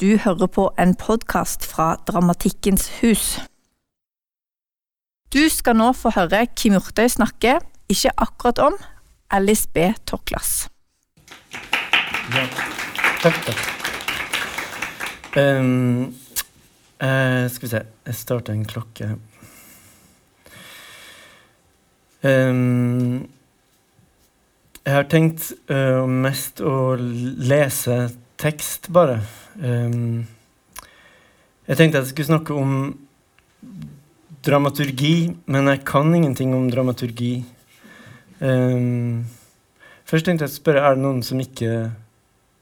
Du hører på en podkast fra Dramatikkens hus. Du skal nå få høre Kim Hjortøy snakke, ikke akkurat om, Alice B. Toklas. Ja. Takk, takk. Um, uh, skal vi se Jeg starter en klokke. Um, jeg har tenkt uh, mest å lese tekst, bare. Um, jeg tenkte jeg skulle snakke om dramaturgi, men jeg kan ingenting om dramaturgi. Um, først tenkte jeg å spørre er det noen som ikke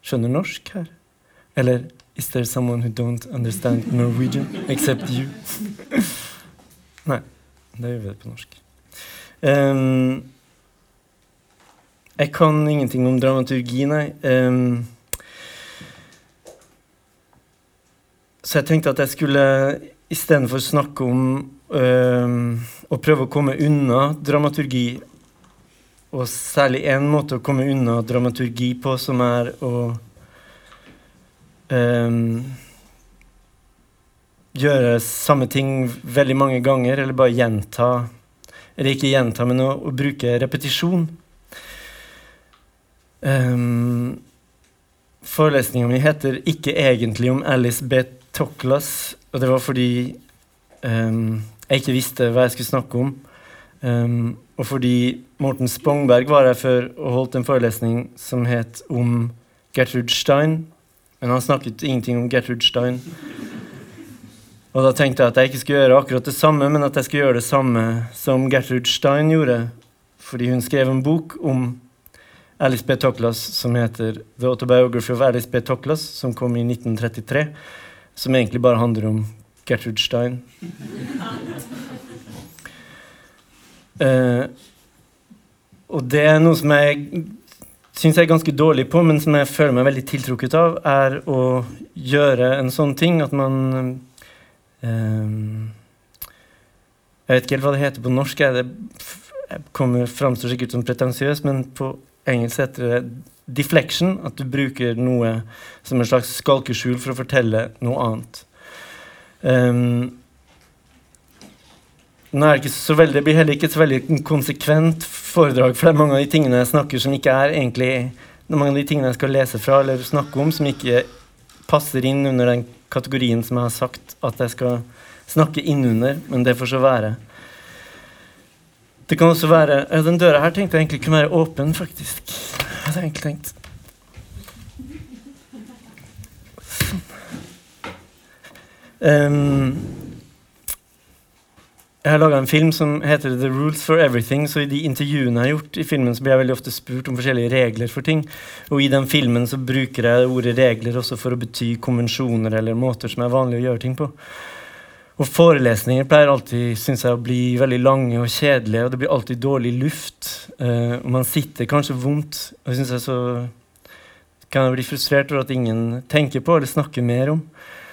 skjønner norsk her. Eller Is there someone who don't understand Norwegian except you? Nei, da gjør vi det på norsk. Um, jeg kan ingenting om dramaturgi, nei. Um, Så jeg tenkte at jeg skulle istedenfor snakke om øh, å prøve å komme unna dramaturgi, og særlig én måte å komme unna dramaturgi på, som er å øh, gjøre samme ting veldig mange ganger, eller bare gjenta Eller ikke gjenta, men å, å bruke repetisjon. Um, Forelesninga mi heter ikke egentlig om Alice B. Toklas, og det var fordi um, jeg ikke visste hva jeg skulle snakke om. Um, og fordi Morten Spongberg var her før og holdt en forelesning som het om Gertrud Stein. Men han snakket ingenting om Gertrud Stein. Og da tenkte jeg at jeg ikke skulle gjøre akkurat det samme, men at jeg skulle gjøre det samme som Gertrud Stein gjorde. Fordi hun skrev en bok om Alice B. Toklas som heter The Autobiography of Alice B. Toklas, som kom i 1933 som egentlig bare handler om Gertrud Stein. Uh, og det er noe som jeg syns jeg er ganske dårlig på, men som jeg føler meg veldig tiltrukket av, er å gjøre en sånn ting at man uh, Jeg vet ikke helt hva det heter på norsk. Jeg, det jeg kommer framstår sikkert som pretensiøs, men på engelsk heter det deflection, at du bruker noe som en slags skalkeskjul for å fortelle noe annet. Um, nå er det ikke så veldig, det blir heller ikke et så veldig konsekvent foredrag, for det er mange av de tingene jeg snakker som ikke er egentlig mange av de tingene jeg skal lese fra eller snakke om, som ikke passer inn under den kategorien som jeg har sagt at jeg skal snakke innunder, men det får så være. Det kan også være Den døra her tenkte jeg egentlig kunne være åpen, faktisk hadde jeg egentlig tenkt. Um, jeg har laga en film som heter The Rules for Everything. Så i de intervjuene jeg har gjort i filmen, så blir jeg veldig ofte spurt om forskjellige regler for ting. Og i den filmen så bruker jeg ordet regler også for å bety konvensjoner eller måter som er vanlig å gjøre ting på. Og forelesninger pleier alltid synes jeg, å bli veldig lange og kjedelige, og det blir alltid dårlig luft. Uh, og man sitter kanskje vondt. Og synes jeg så kan jeg bli frustrert over at ingen tenker på eller snakker mer om.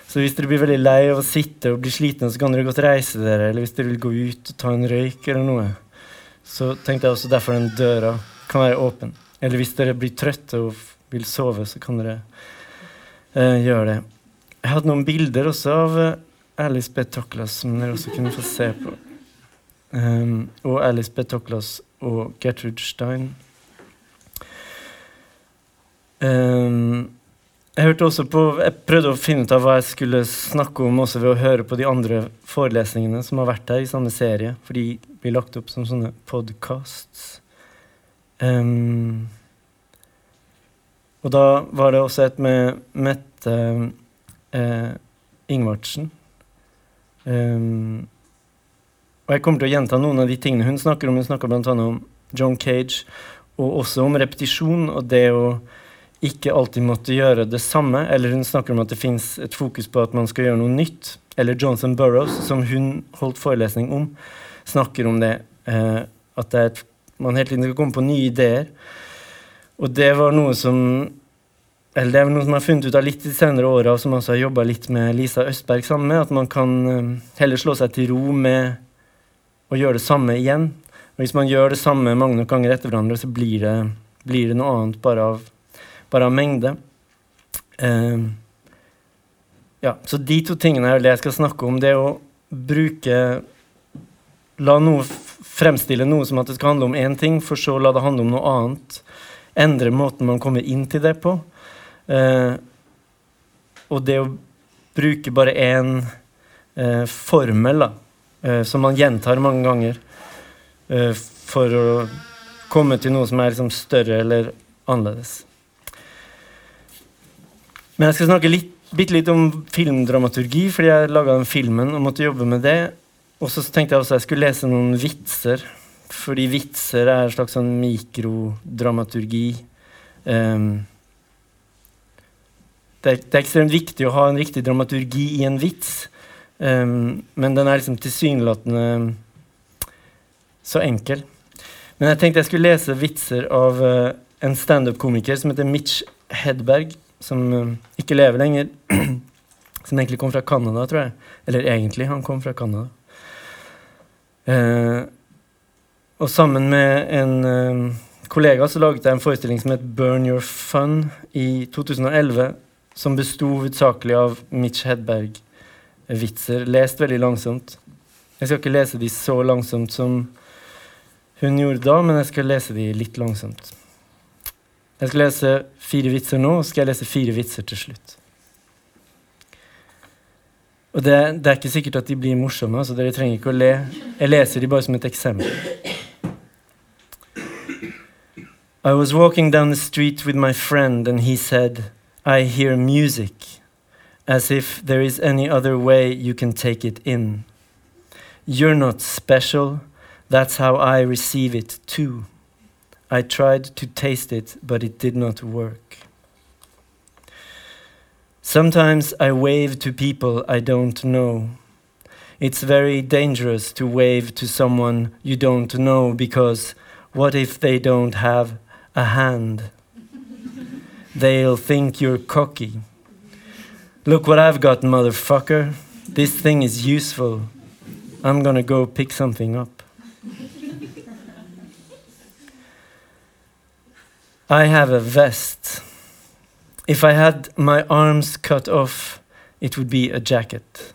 Så hvis dere blir veldig lei av å sitte og bli slitne, så kan dere godt reise dere. Eller hvis dere vil gå ut og ta en røyk eller noe. Så tenkte jeg også derfor den døra kan være åpen. Eller hvis dere blir trøtte og vil sove, så kan dere uh, gjøre det. Jeg hadde noen bilder også av uh, Alice B. Toklas, som dere også kunne få se på. Um, og Alice B. Toklas og Gertrude Stein. Um, jeg hørte også på, jeg prøvde å finne ut av hva jeg skulle snakke om også ved å høre på de andre forelesningene som har vært her i samme serie, for de blir lagt opp som sånne podcasts. Um, og da var det også et med Mette eh, Ingvardsen Um, og jeg kommer til å gjenta noen av de tingene hun snakker om. Hun snakker bl.a. om John Cage, og også om repetisjon og det å ikke alltid måtte gjøre det samme. Eller hun snakker om at det fins et fokus på at man skal gjøre noe nytt. Eller Johnson Burroughs, som hun holdt forelesning om, snakker om det. Uh, at det et, man hele tiden skal komme på nye ideer. Og det var noe som eller det er noe som jeg har funnet ut av litt de senere åra, og som også har jobba litt med Lisa Østberg sammen med, at man kan eh, heller slå seg til ro med å gjøre det samme igjen. Og hvis man gjør det samme mange nok ganger etter hverandre, så blir det, blir det noe annet bare av, bare av mengde. Uh, ja, så de to tingene er det jeg skal snakke om. Det å bruke La noe fremstille noe som at det skal handle om én ting, for så la det handle om noe annet. Endre måten man kommer inn til det på. Eh, og det å bruke bare én eh, formel da, eh, som man gjentar mange ganger eh, for å komme til noe som er liksom større eller annerledes. Men jeg skal snakke litt, bitte litt om filmdramaturgi, fordi jeg laga den filmen og måtte jobbe med det. Og så tenkte jeg også jeg skulle lese noen vitser, fordi vitser er en slags sånn mikrodramaturgi. Um, det, det, er, ekstremt viktig å ha en riktig dramaturgi i en vits, um, men den er liksom tilsynelatende så enkel. Men jeg tenkte jeg skulle lese vitser av uh, en standup-komiker som heter Mitch Hedberg som uh, ikke lever lenger. som egentlig kom fra Canada, tror jeg. Eller egentlig, han kom fra Canada. Uh, og sammen med en uh, kollega så laget jeg en forestilling som het Burn Your Fun i 2011, som besto hovedsakelig av Mitch Hedberg-vitser, lest veldig langsomt. Jeg skal ikke lese de så langsomt som hun gjorde da, men jeg skal lese de litt langsomt. Jeg skal lese fire vitser nå, og skal jeg lese fire vitser til slutt. Og det, det, er ikke sikkert at de blir morsomme, så dere trenger ikke å le. Jeg leser de bare som et eksempel. I was walking down the street with my friend, and he said, I hear music, as if there is any other way you can take it in. You're not special, that's how I receive it too. I tried to taste it, but it did not work. Sometimes I wave to people I don't know. It's very dangerous to wave to someone you don't know because what if they don't have a hand? They'll think you're cocky. Look what I've got, motherfucker. This thing is useful. I'm gonna go pick something up. I have a vest. If I had my arms cut off, it would be a jacket.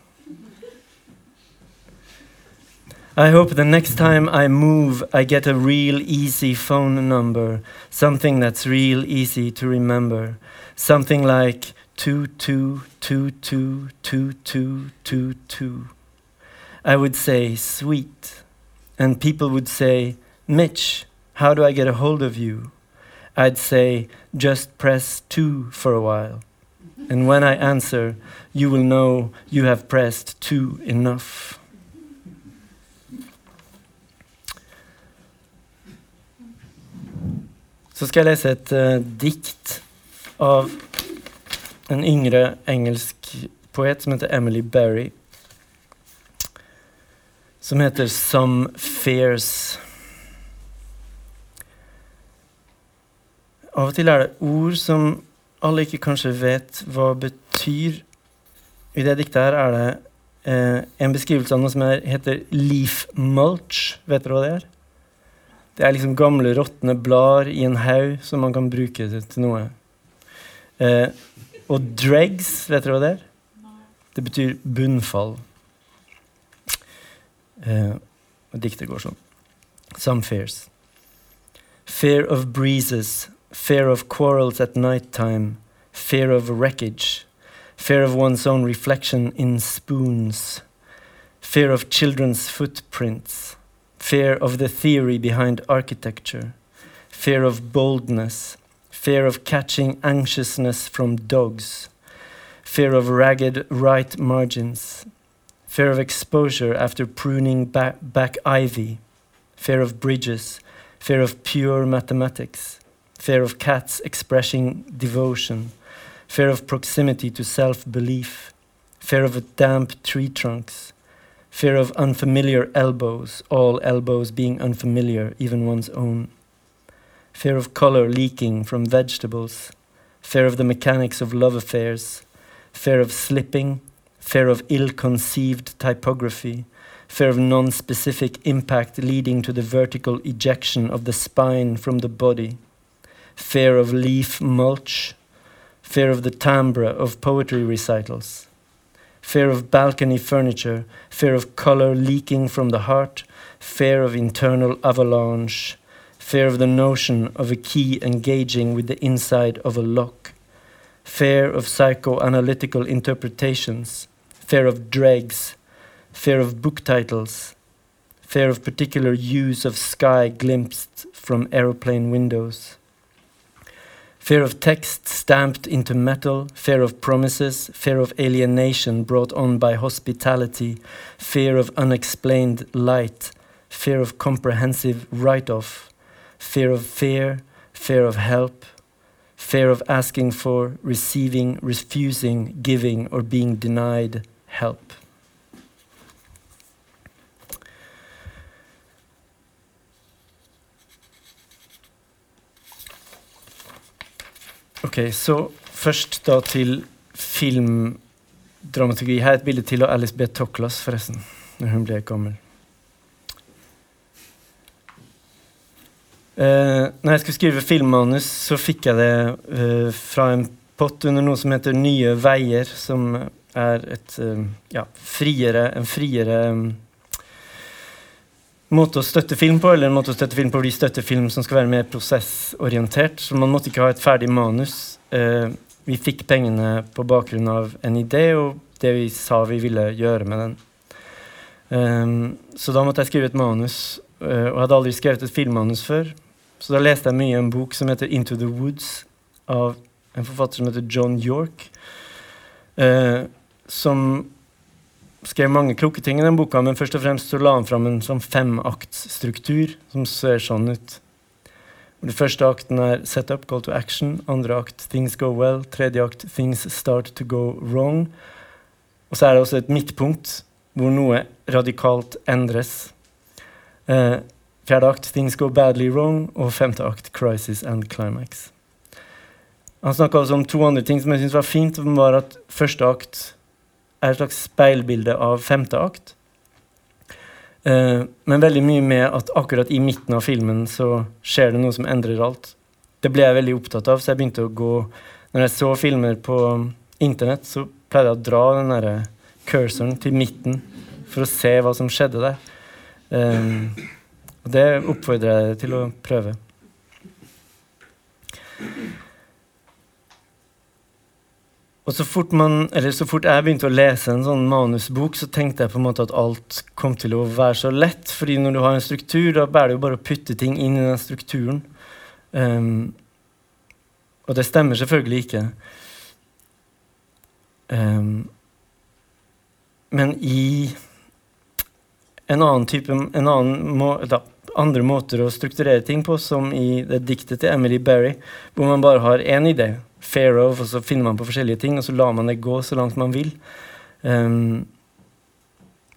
I hope the next time I move, I get a real easy phone number, something that's real easy to remember. Something like 22222222. I would say, sweet. And people would say, Mitch, how do I get a hold of you? I'd say, just press 2 for a while. And when I answer, you will know you have pressed 2 enough. Så skal jeg lese et uh, dikt av en yngre engelsk poet som heter Emily Berry. Som heter Some Fears. Av og til er det ord som alle ikke kanskje vet hva betyr. I det diktet her er det eh, en beskrivelse av noe som er, heter leaf mulch. Vet dere hva det er? Det er liksom gamle, råtne blader i en haug som man kan bruke til, til noe. Eh, og dregs, vet dere hva det er? Det betyr bunnfall. Eh, og diktet går sånn. Some fears. Fear of breezes fear of quarrels at night time, fear of wreckage, fear of one's own reflection in spoons, fear of children's footprints, fear of the theory behind architecture, fear of boldness, fear of catching anxiousness from dogs, fear of ragged right margins, fear of exposure after pruning back, back ivy, fear of bridges, fear of pure mathematics, fear of cats expressing devotion, fear of proximity to self belief, fear of damp tree trunks, fear of unfamiliar elbows, all elbows being unfamiliar, even one's own, fear of color leaking from vegetables, fear of the mechanics of love affairs, fear of slipping, fear of ill conceived typography, fear of non specific impact leading to the vertical ejection of the spine from the body. Fear of leaf mulch, fear of the timbre of poetry recitals, fear of balcony furniture, fear of color leaking from the heart, fear of internal avalanche, fear of the notion of a key engaging with the inside of a lock, fear of psychoanalytical interpretations, fear of dregs, fear of book titles, fear of particular use of sky glimpsed from aeroplane windows. Fear of text stamped into metal, fear of promises, fear of alienation brought on by hospitality, fear of unexplained light, fear of comprehensive write off, fear of fear, fear of help, fear of asking for, receiving, refusing, giving, or being denied help. Ok, så først da til filmdramaturgi. Her er et bilde til av Alice B. Toklas, forresten, når hun ble gammel. Uh, når jeg skulle skrive filmmanus, så fikk jeg det uh, fra en pott under noe som heter Nye Veier, som er et uh, ja, friere, en friere um, måte å støtte film på, eller en måte å støtte film på fordi støtte film som skal være mer prosessorientert. Så man måtte ikke ha et ferdig manus. Eh, vi fikk pengene på bakgrunn av en idé og det vi sa vi ville gjøre med den. Um, så da måtte jeg skrive et manus, uh, og hadde aldri skrevet et filmmanus før. Så da leste jeg mye en bok som heter Into the Woods, av en forfatter som heter John York. Eh, som skrev mange kloke ting i den boka, men først og fremst så la han fram en sånn femaktsstruktur som ser sånn ut. Den første akten er set up, call to action. Andre akt things go well. Tredje akt things start to go wrong. Og så er det også et midtpunkt hvor noe radikalt endres. Eh, Fjerde akt Things Go Badly Wrong, og femte akt Crisis and Climax. Han snakka også om to andre ting som jeg syntes var fint. som var at Første akt er et slags speilbilde av femte akt. Uh, men veldig mye med at akkurat i midten av filmen så skjer det noe som endrer alt. Det ble jeg veldig opptatt av, så jeg begynte å gå Når jeg så filmer på internett, så pleide jeg å dra den der cursoren til midten for å se hva som skjedde der. Um, og det oppfordrer jeg deg til å prøve. Og så fort, man, så fort, jeg begynte å lese en sånn manusbok, så tenkte jeg på en måte at alt kom til å være så lett. fordi når du har en struktur, da bærer det jo bare å putte ting inn i den strukturen. Um, og det stemmer selvfølgelig ikke. Um, men i en annen type en annen må, da, andre måter å strukturere ting på, som i det diktet til Emily Berry, hvor man bare har én idé, fair of, og så finner man på forskjellige ting, og så lar man det gå så langt man vil. Um,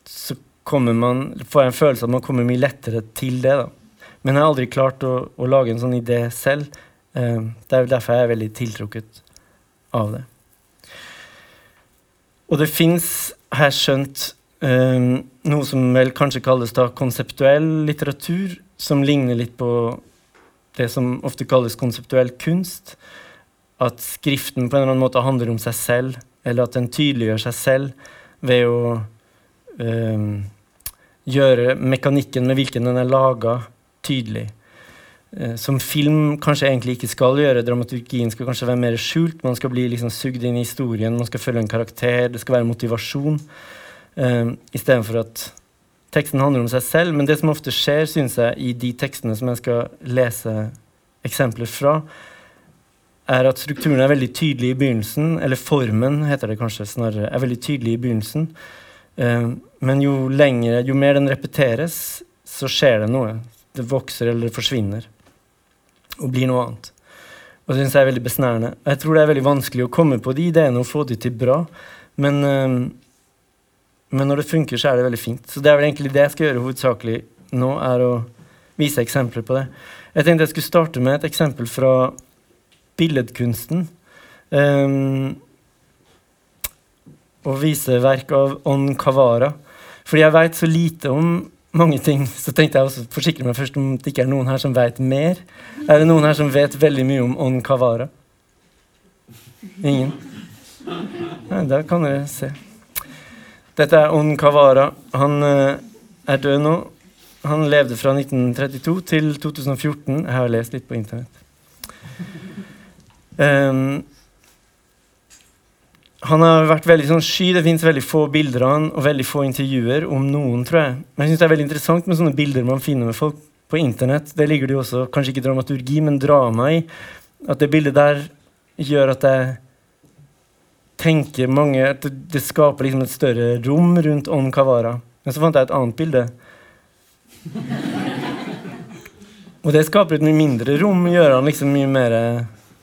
så kommer man, får jeg en følelse av at man kommer mye lettere til det. da. Men jeg har aldri klart å, å lage en sånn idé selv. Um, det er derfor jeg er veldig tiltrukket av det. Og det fins, har jeg skjønt, noe som vel kanskje kalles da konseptuell litteratur, som ligner litt på det som ofte kalles konseptuell kunst. At skriften på en eller annen måte handler om seg selv, eller at den tydeliggjør seg selv ved å øh, gjøre mekanikken med hvilken den er laga, tydelig. Uh, som film kanskje egentlig ikke skal gjøre. Dramaturgien skal kanskje være mer skjult. Man skal bli liksom sugd inn i historien, man skal følge en karakter, det skal være motivasjon. Um, ehm, Istedenfor at teksten handler om seg selv. Men det som ofte skjer, syns jeg, i de tekstene som jeg skal lese eksempler fra, er at strukturen er veldig tydelig i begynnelsen, eller formen heter det kanskje snarere, er veldig tydelig i begynnelsen. Uh, men jo lengre, jo mer den repeteres, så skjer det noe. Det vokser eller forsvinner og blir noe annet. Og det syns jeg er veldig besnærende. Jeg tror det er veldig vanskelig å komme på de ideene og få de til bra. Men um, men når det funker, så er det veldig fint. Så det er vel egentlig det jeg skal gjøre hovedsakelig nå, er å vise eksempler på det. Jeg tenkte jeg skulle starte med et eksempel fra billedkunsten. Um, og vise verk av On Kavara. Fordi jeg veit så lite om mange ting, så tenkte jeg også forsikre meg først om det ikke er noen her som veit mer. Er det noen her som vet veldig mye om On Kavara? Ingen? Nei, da kan dere se. Dette er On Kavara. Han eh, er død nå. Han levde fra 1932 til 2014. Jeg har lest litt på internett. Um, han har vært veldig sånn sky. Det fins veldig få bilder av han og veldig få intervjuer om noen, tror jeg. Men jeg synes det er veldig interessant med sånne bilder man finner med folk på internett. Det ligger det jo også kanskje ikke dramaturgi, men drama i. At det bildet der gjør at jeg tenker mange At det skaper liksom et større rom rundt On Kavara. Men så fant jeg et annet bilde. Og det skaper et mye mindre rom, gjør han liksom mye mer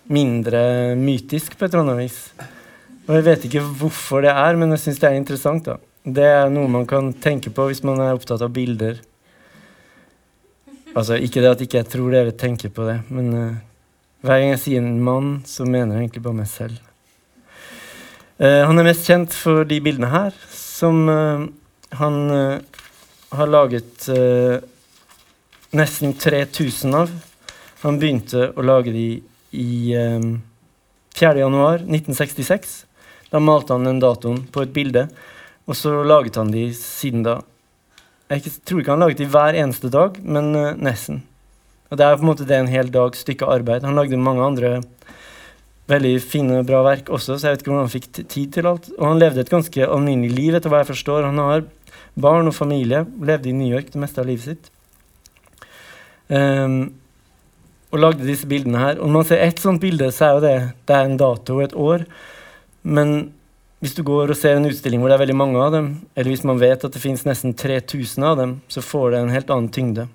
mindre mytisk på et eller annet vis. Og jeg vet ikke hvorfor det er, men jeg syns det er interessant. da. Det er noe man kan tenke på hvis man er opptatt av bilder. Altså, Ikke det at ikke jeg tror dere tenker på det, men uh, hver gang jeg sier en mann, så mener jeg egentlig bare meg selv. Uh, han er mest kjent for de bildene her, som uh, han har laget nesten 3000 av. Han begynte å lage de i um, 4.1.1966. Da malte han den datoen på et bilde, og så laget han de siden da. Jeg tror ikke han laget de hver eneste dag, men nesten. Og det er på en måte det en hel dags stykke arbeid. Han lagde mange andre veldig fine, bra verk også, så jeg vet ikke hvordan han fikk tid til alt. Og han levde et ganske alminnelig liv, etter hva jeg forstår. Han har barn og familie, levde i New York det meste av livet sitt. Um, og lagde disse bildene her. Og når man ser ett sånt bilde, så er jo det det er en dato og et år. Men hvis du går og ser en utstilling hvor det er veldig mange av dem, eller hvis man vet at det finnes nesten 3000 av dem, så får det en helt annen tyngde.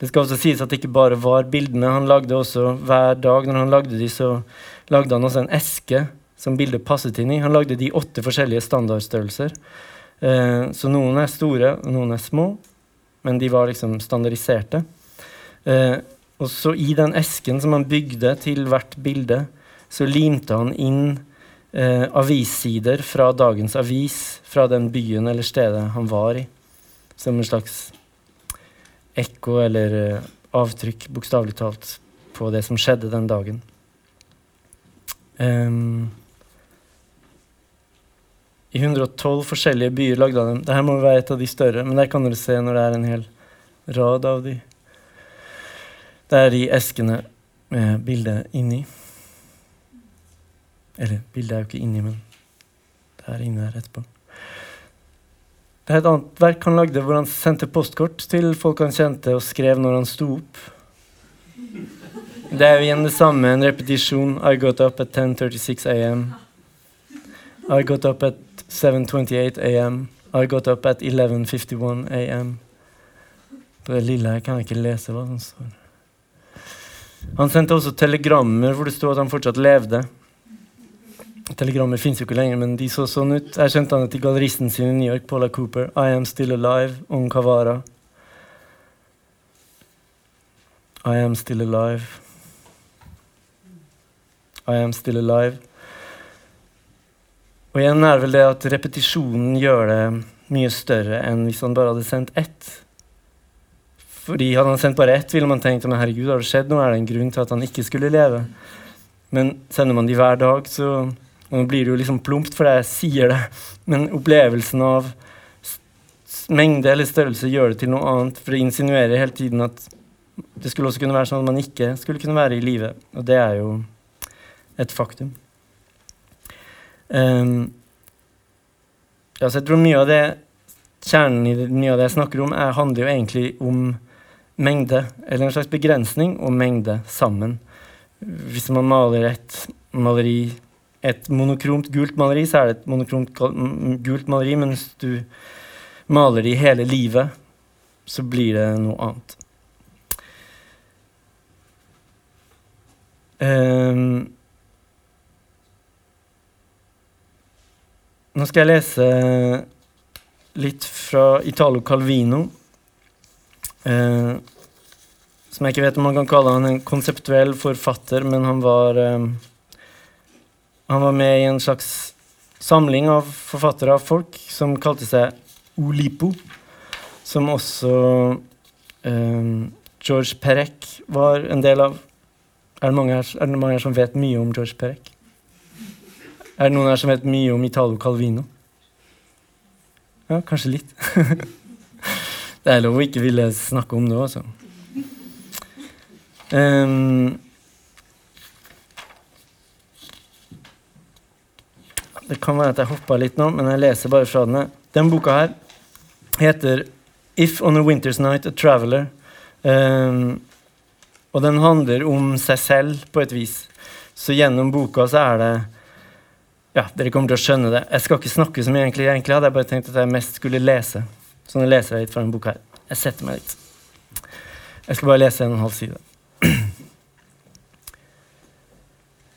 Det skal også sies at det ikke bare var bildene. Han lagde også hver dag når han lagde de, så lagde han også en eske som bildet passet inn i. Han lagde de åtte forskjellige standardstørrelser. Eh, så noen er store, og noen er små, men de var liksom standardiserte. Eh, og så i den esken som han bygde til hvert bilde, så limte han inn eh, avissider fra dagens avis fra den byen eller stedet han var i. Som en slags ekko eller eh, avtrykk, bokstavelig talt, på det som skjedde den dagen. Um, I 112 forskjellige byer lagde han dem. Dette må være et av de større, men der kan dere se når det er en hel rad av de. Det er de eskene med bildet inni. Eller bildet er jo ikke inni, men det er inne der etterpå. Et annet verk han lagde hvor han sendte postkort til folk han kjente, og skrev når han sto opp. Det er jo igjen det samme, en repetisjon. I got up at 10.36 am. I got up at 7.28 am. I got up at 11.51 am. På det lille her kan jeg ikke lese hva som står. Han sendte også telegrammer hvor det sto at han fortsatt levde. Telegrammer fins jo ikke lenger, men de så sånn ut. Jeg kjente han til galleristen sin i New York, Paula Cooper. I am still alive, on Kavara. I am still alive. I am still alive. Og igjen er vel det at repetisjonen gjør det mye større enn hvis han bare hadde sendt ett. Fordi Hadde han sendt bare ett, ville man tenkt men herregud, har det skjedd noe? Er det en grunn til at han ikke skulle leve? Men sender man de hver dag, så nå blir det jo liksom plumpt, fordi jeg sier det, men opplevelsen av mengde eller størrelse gjør det til noe annet, for det insinuerer hele tiden at det skulle også kunne være sånn at man ikke skulle kunne være i live. Og det er jo et faktum. Um, ja, så jeg tror mye av det kjernen i mye av det jeg snakker om, er, handler jo egentlig om mengde, eller en slags begrensning og mengde sammen. Hvis man maler et maleri et monokromt gult maleri, så er det et monokromt gult maleri, men hvis du maler det i hele livet, så blir det noe annet. Um, nå skal jeg lese litt fra Italo Calvino. Uh, som jeg ikke vet om man kan kalle han en konseptuell forfatter, men han var um, han var med i en slags samling av forfattere av folk som kalte seg Olipo. Som også um, George Perec var en del av. Er det, mange her, er det mange her som vet mye om George Perec? Er det noen her som vet mye om Italo Calvino? Ja, kanskje litt. det er lov å ikke ville snakke om det også. Um, det kan være at jeg hoppa litt nå, men jeg leser bare fra den. Den boka her heter If on a Winter's Night a Traveler. Um, og den handler om seg selv på et vis. Så gjennom boka så er det Ja, dere kommer til å skjønne det. Jeg skal ikke snakke som jeg egentlig, egentlig hadde. Jeg bare tenkt at jeg mest skulle lese. Så nå leser jeg litt fra denne boka her. Jeg setter meg litt. Jeg skal bare lese en halv side.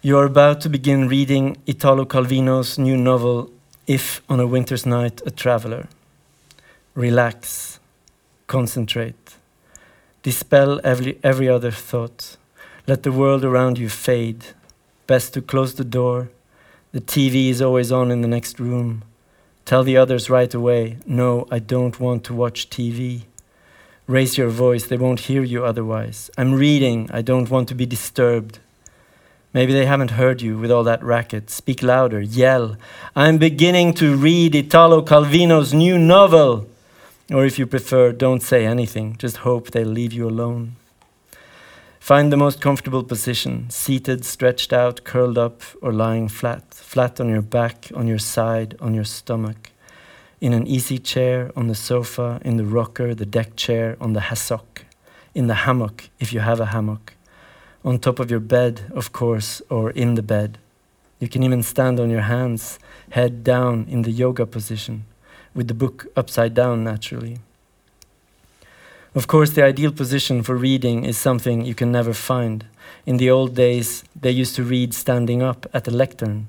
You're about to begin reading Italo Calvino's new novel, If on a Winter's Night a Traveler. Relax, concentrate, dispel every, every other thought. Let the world around you fade. Best to close the door. The TV is always on in the next room. Tell the others right away no, I don't want to watch TV. Raise your voice, they won't hear you otherwise. I'm reading, I don't want to be disturbed. Maybe they haven't heard you with all that racket. Speak louder, yell. I'm beginning to read Italo Calvino's new novel. Or if you prefer, don't say anything. Just hope they'll leave you alone. Find the most comfortable position seated, stretched out, curled up, or lying flat. Flat on your back, on your side, on your stomach. In an easy chair, on the sofa, in the rocker, the deck chair, on the hassock. In the hammock, if you have a hammock on top of your bed, of course, or in the bed. You can even stand on your hands, head down in the yoga position, with the book upside down naturally. Of course, the ideal position for reading is something you can never find. In the old days, they used to read standing up at a lectern.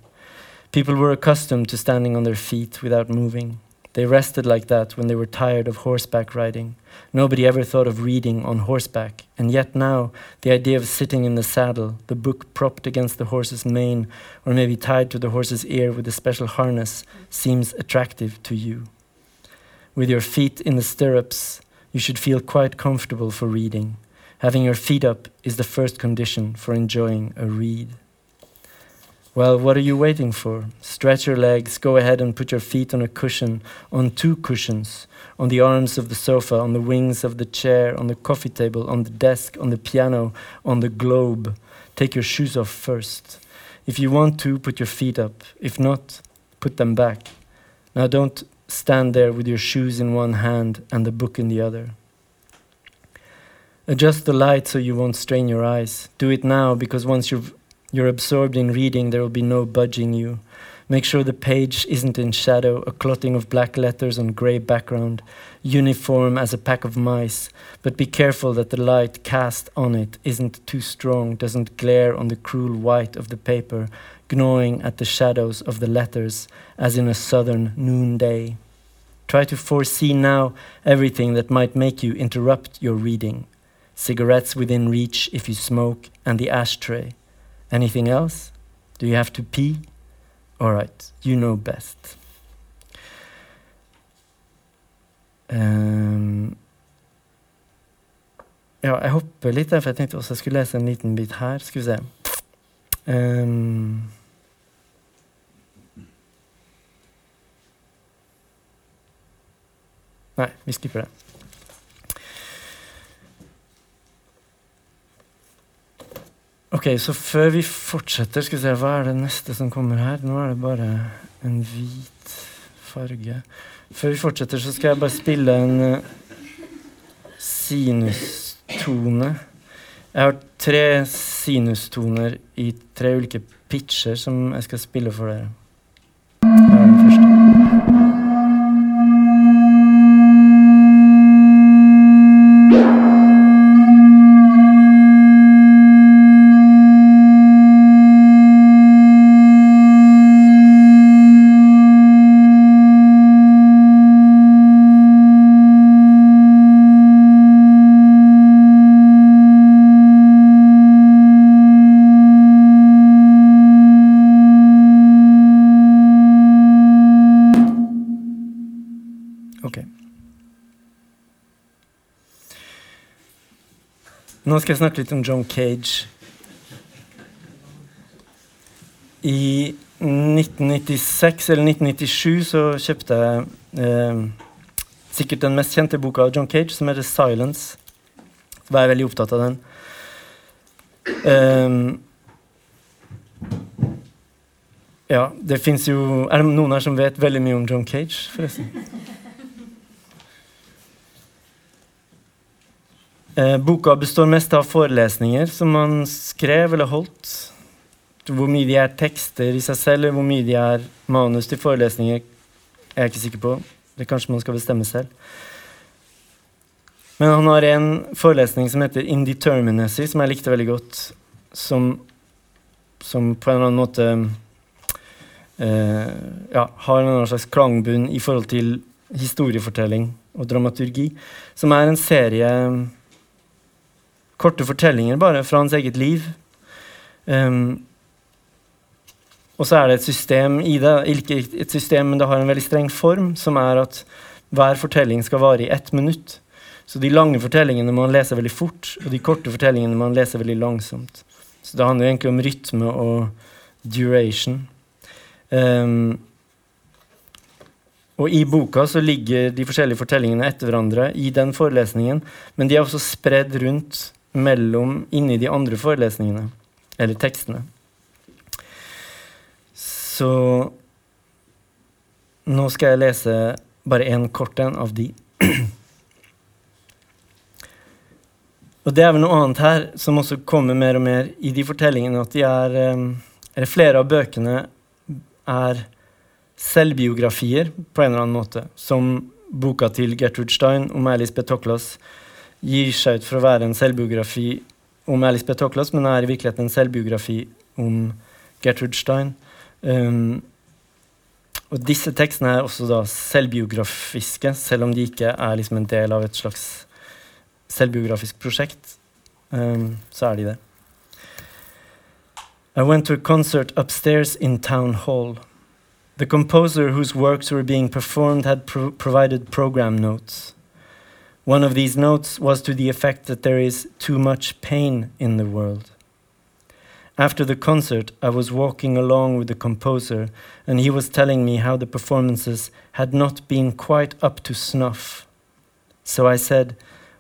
People were accustomed to standing on their feet without moving. They rested like that when they were tired of horseback riding. Nobody ever thought of reading on horseback, and yet now the idea of sitting in the saddle, the book propped against the horse's mane, or maybe tied to the horse's ear with a special harness, seems attractive to you. With your feet in the stirrups, you should feel quite comfortable for reading. Having your feet up is the first condition for enjoying a read. Well, what are you waiting for? Stretch your legs, go ahead and put your feet on a cushion, on two cushions, on the arms of the sofa, on the wings of the chair, on the coffee table, on the desk, on the piano, on the globe. Take your shoes off first. If you want to, put your feet up. If not, put them back. Now don't stand there with your shoes in one hand and the book in the other. Adjust the light so you won't strain your eyes. Do it now because once you've, you're absorbed in reading, there will be no budging you. Make sure the page isn't in shadow, a clotting of black letters on grey background, uniform as a pack of mice. But be careful that the light cast on it isn't too strong, doesn't glare on the cruel white of the paper, gnawing at the shadows of the letters, as in a southern noonday. Try to foresee now everything that might make you interrupt your reading. Cigarettes within reach if you smoke, and the ashtray. Anything else? Do you have to pee? All right, you know best. Um, ja, jeg hopper litt der, for jeg tenkte også jeg skulle lese en liten bit her. Skal vi se. Um, nei, vi skipper det. Ok, så før vi fortsetter, skal vi se, hva er det neste som kommer her? Nå er det bare en hvit farge. Før vi fortsetter, så skal jeg bare spille en uh, sinustone. Jeg har tre sinustoner i tre ulike pitcher som jeg skal spille for dere. Nå skal jeg snakke litt om John Cage. I 1996 eller 1997 så kjøpte jeg eh, sikkert den mest kjente boka av John Cage, som heter 'Silence'. Så var jeg veldig opptatt av den. Um, ja, det fins jo Er det noen her som vet veldig mye om John Cage, forresten? Boka består mest av forelesninger som han skrev eller holdt. Hvor mye de er tekster i seg selv, eller hvor mye de er manus til forelesninger, er jeg ikke sikker på. Det kanskje man skal bestemme selv. Men han har en forelesning som heter Indeterminacy, som jeg likte veldig godt. Som, som på en eller annen måte eh, ja, har en slags klangbunn i forhold til historiefortelling og dramaturgi. Som er en serie korte fortellinger bare fra hans eget liv. Um, og så er det et system i det, ikke et system, men det har en veldig streng form, som er at hver fortelling skal vare i ett minutt. Så de lange fortellingene må man lese veldig fort, og de korte fortellingene må man lese veldig langsomt. Så det handler egentlig om rytme og duration. Um, og i boka så ligger de forskjellige fortellingene etter hverandre i den forelesningen, men de er også spredd rundt mellom inni de andre forelesningene, eller tekstene. Så nå skal jeg lese bare en kort en av de. Og det er vel noe annet her som også kommer mer og mer i de fortellingene, at de er eh, Eller flere av bøkene er selvbiografier på en eller annen måte. Som boka til Gertrude Stein om Alice B. Toklas gir seg ut for å være en selvbiografi om Alice B. Toklas, men er i virkeligheten en selvbiografi om Gertrude Stein. Um, og disse tekstene er også da selvbiografiske, selv om de ikke er liksom en del av et slags selvbiografisk prosjekt. Um, så er de det. I went to a concert upstairs in Town Hall. The composer whose works were being performed had pro provided program notes. One of these notes was to the effect that there is too much pain in the world. After the concert, I was walking along with the composer, and he was telling me how the performances had not been quite up to snuff. So I said,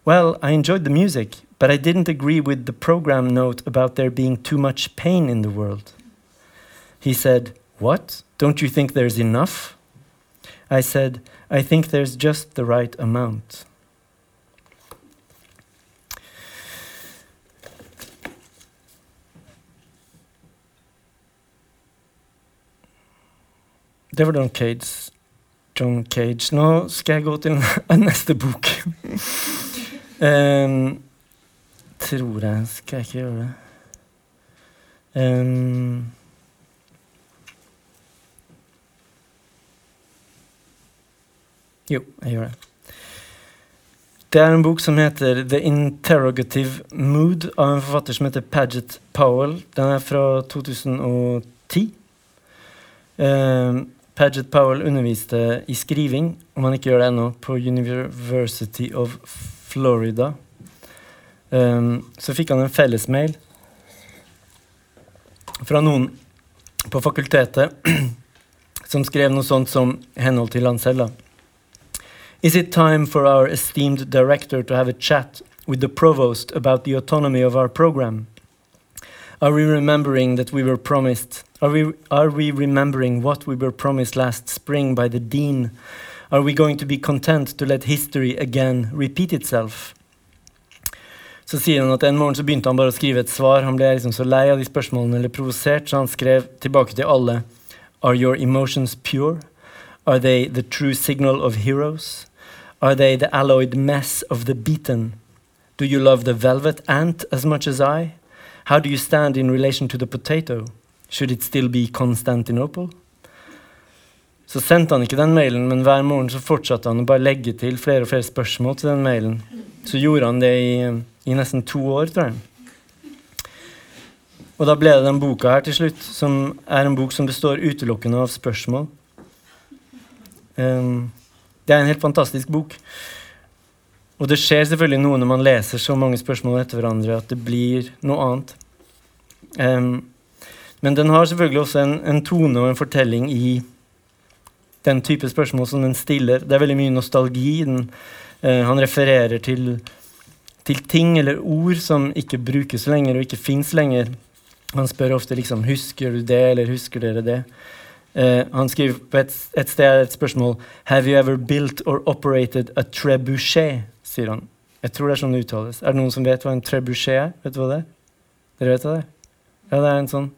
Well, I enjoyed the music, but I didn't agree with the program note about there being too much pain in the world. He said, What? Don't you think there's enough? I said, I think there's just the right amount. Det var John Cage. John Cage. Nå skal jeg gå til neste bok. um, tror jeg Skal jeg ikke gjøre det? Um, jo, jeg gjør det. Det er en bok som heter The Interrogative Mood av en forfatter som heter Paget Powell. Den er fra 2010. Um, Paget Powell underviste i skriving, om han ikke gjør det ennå, på University of Florida. Um, så fikk han en fellesmail fra noen på fakultetet som skrev noe sånt som henhold til han selv. da. Is it time for our esteemed director to have a chat with the provost about the autonomy of our program? Are we remembering that we were promised Are we, are we remembering what we were promised last spring by the Dean? Are we going to be content to let history again repeat itself? Så sier han at En morgen så begynte han bare å skrive et svar. Han ble liksom så lei av de spørsmålene eller provosert, så han skrev tilbake til alle. Are your emotions pure? Are they the true signal of heroes? Are they the alloyed mess of the beaten? Do you love the velvet ant as much as I? How do you stand in relation to the potato? Should it still be Constantinople? Så sendte han ikke den mailen, men hver morgen så fortsatte han å bare legge til flere og flere spørsmål til den mailen. Så gjorde han det i, i nesten to år, tror jeg. Og da ble det den boka her til slutt, som er en bok som består utelukkende av spørsmål. Um, det er en helt fantastisk bok. Og det skjer selvfølgelig noe når man leser så mange spørsmål etter hverandre, at det blir noe annet. Um, Men den har selvfølgelig også en, en tone og en fortelling i den type spørsmål som den stiller. Det er veldig mye nostalgi. Den, eh, han refererer til, til, ting eller ord som ikke brukes lenger og ikke fins lenger. Han spør ofte liksom 'Husker du det?' eller 'Husker dere det?' Eh, han skriver på et, et, sted et spørsmål 'Have you ever built or operated a trebuchet?' sier han. Jeg tror det er sånn det uttales. Er det noen som vet hva en trebuchet er? Vet du hva det er? Dere vet hva det er? Ja, det er en sånn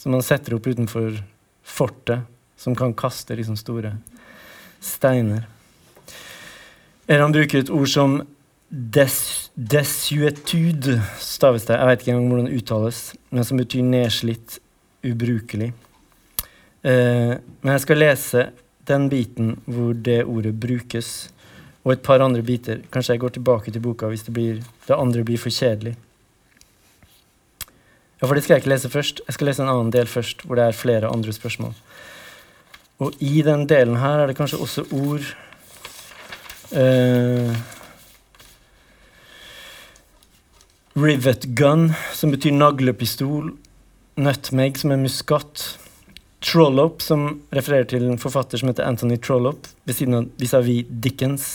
som man setter opp utenfor fortet som kan kaste liksom store steiner. Eller han bruker et ord som des, desuetude, staves det. Jeg vet ikke engang hvordan det uttales, men som betyr nedslitt, ubrukelig. Eh, men jeg skal lese den biten hvor det ordet brukes, og et par andre biter. Kanskje jeg går tilbake til boka hvis det, blir, det andre blir for kjedelig. Ja, for det skal jeg ikke lese først. Jeg skal lese en annen del først, hvor det er flere andre spørsmål. Og i den delen her er det kanskje også ord eh, Rivet gun, som betyr naglepistol. Nutmeg, som er muskat. Trollop, som refererer til en forfatter som heter Anthony Trollop, ved siden av vis-à-vis Dickens.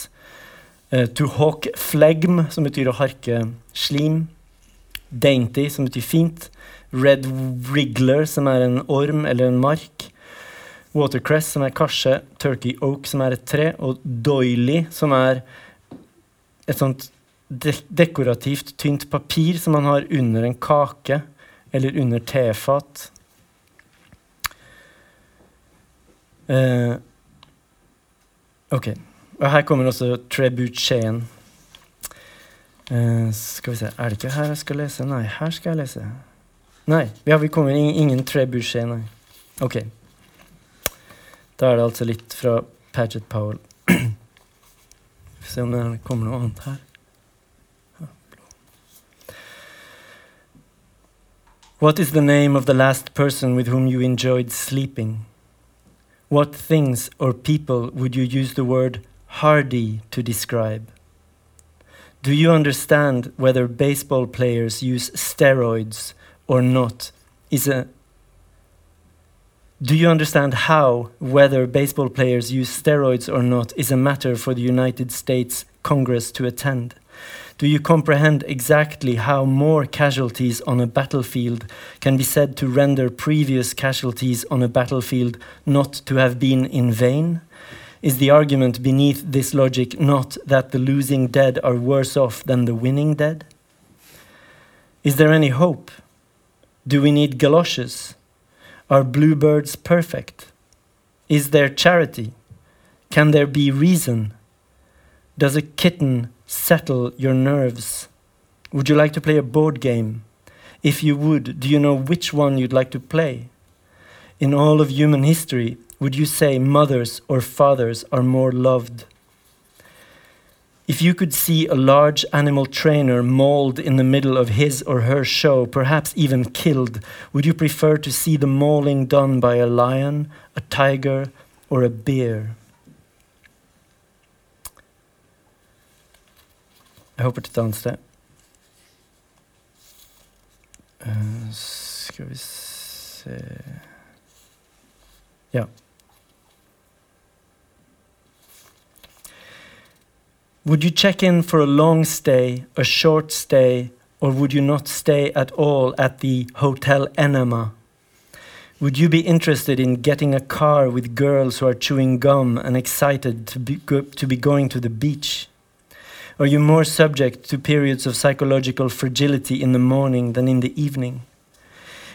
Eh, to hawk flegm, som betyr å harke slim. Dainty, som betyr fint. Red wriggler, som er en orm eller en mark. Watercress, som er karse, Turkey Oak, som er et tre, og doily, som er et sånt de dekorativt, tynt papir som man har under en kake eller under tefat. Uh, ok. Og her kommer også trebucheten. Uh, skal vi se Er det ikke her jeg skal lese? Nei, her skal jeg lese. Nei, ja, vi kommer ingen, nei. Ok. Da er det altså litt fra Paget Powell. Får se om det kommer noe annet her. What is the name of the last person with whom you enjoyed sleeping? What things or people would you use the word hardy to describe? Do you understand whether baseball players use steroids or not? Is a do you understand how whether baseball players use steroids or not is a matter for the United States Congress to attend? Do you comprehend exactly how more casualties on a battlefield can be said to render previous casualties on a battlefield not to have been in vain? Is the argument beneath this logic not that the losing dead are worse off than the winning dead? Is there any hope? Do we need galoshes? Are bluebirds perfect? Is there charity? Can there be reason? Does a kitten settle your nerves? Would you like to play a board game? If you would, do you know which one you'd like to play? In all of human history, would you say mothers or fathers are more loved? If you could see a large animal trainer mauled in the middle of his or her show, perhaps even killed, would you prefer to see the mauling done by a lion, a tiger, or a bear? I hope et annet sted. Uh, Ja. Would you check in for a long stay, a short stay, or would you not stay at all at the Hotel Enema? Would you be interested in getting a car with girls who are chewing gum and excited to be, to be going to the beach? Are you more subject to periods of psychological fragility in the morning than in the evening?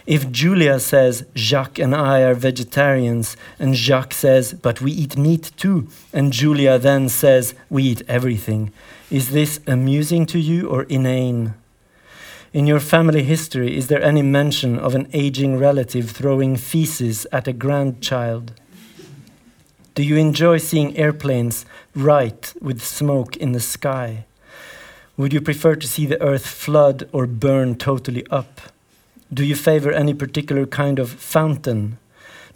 If Julia says, Jacques and I are vegetarians, and Jacques says, but we eat meat too, and Julia then says, we eat everything, is this amusing to you or inane? In your family history, is there any mention of an aging relative throwing feces at a grandchild? Do you enjoy seeing airplanes right with smoke in the sky? Would you prefer to see the earth flood or burn totally up? Do you favor any particular kind of fountain?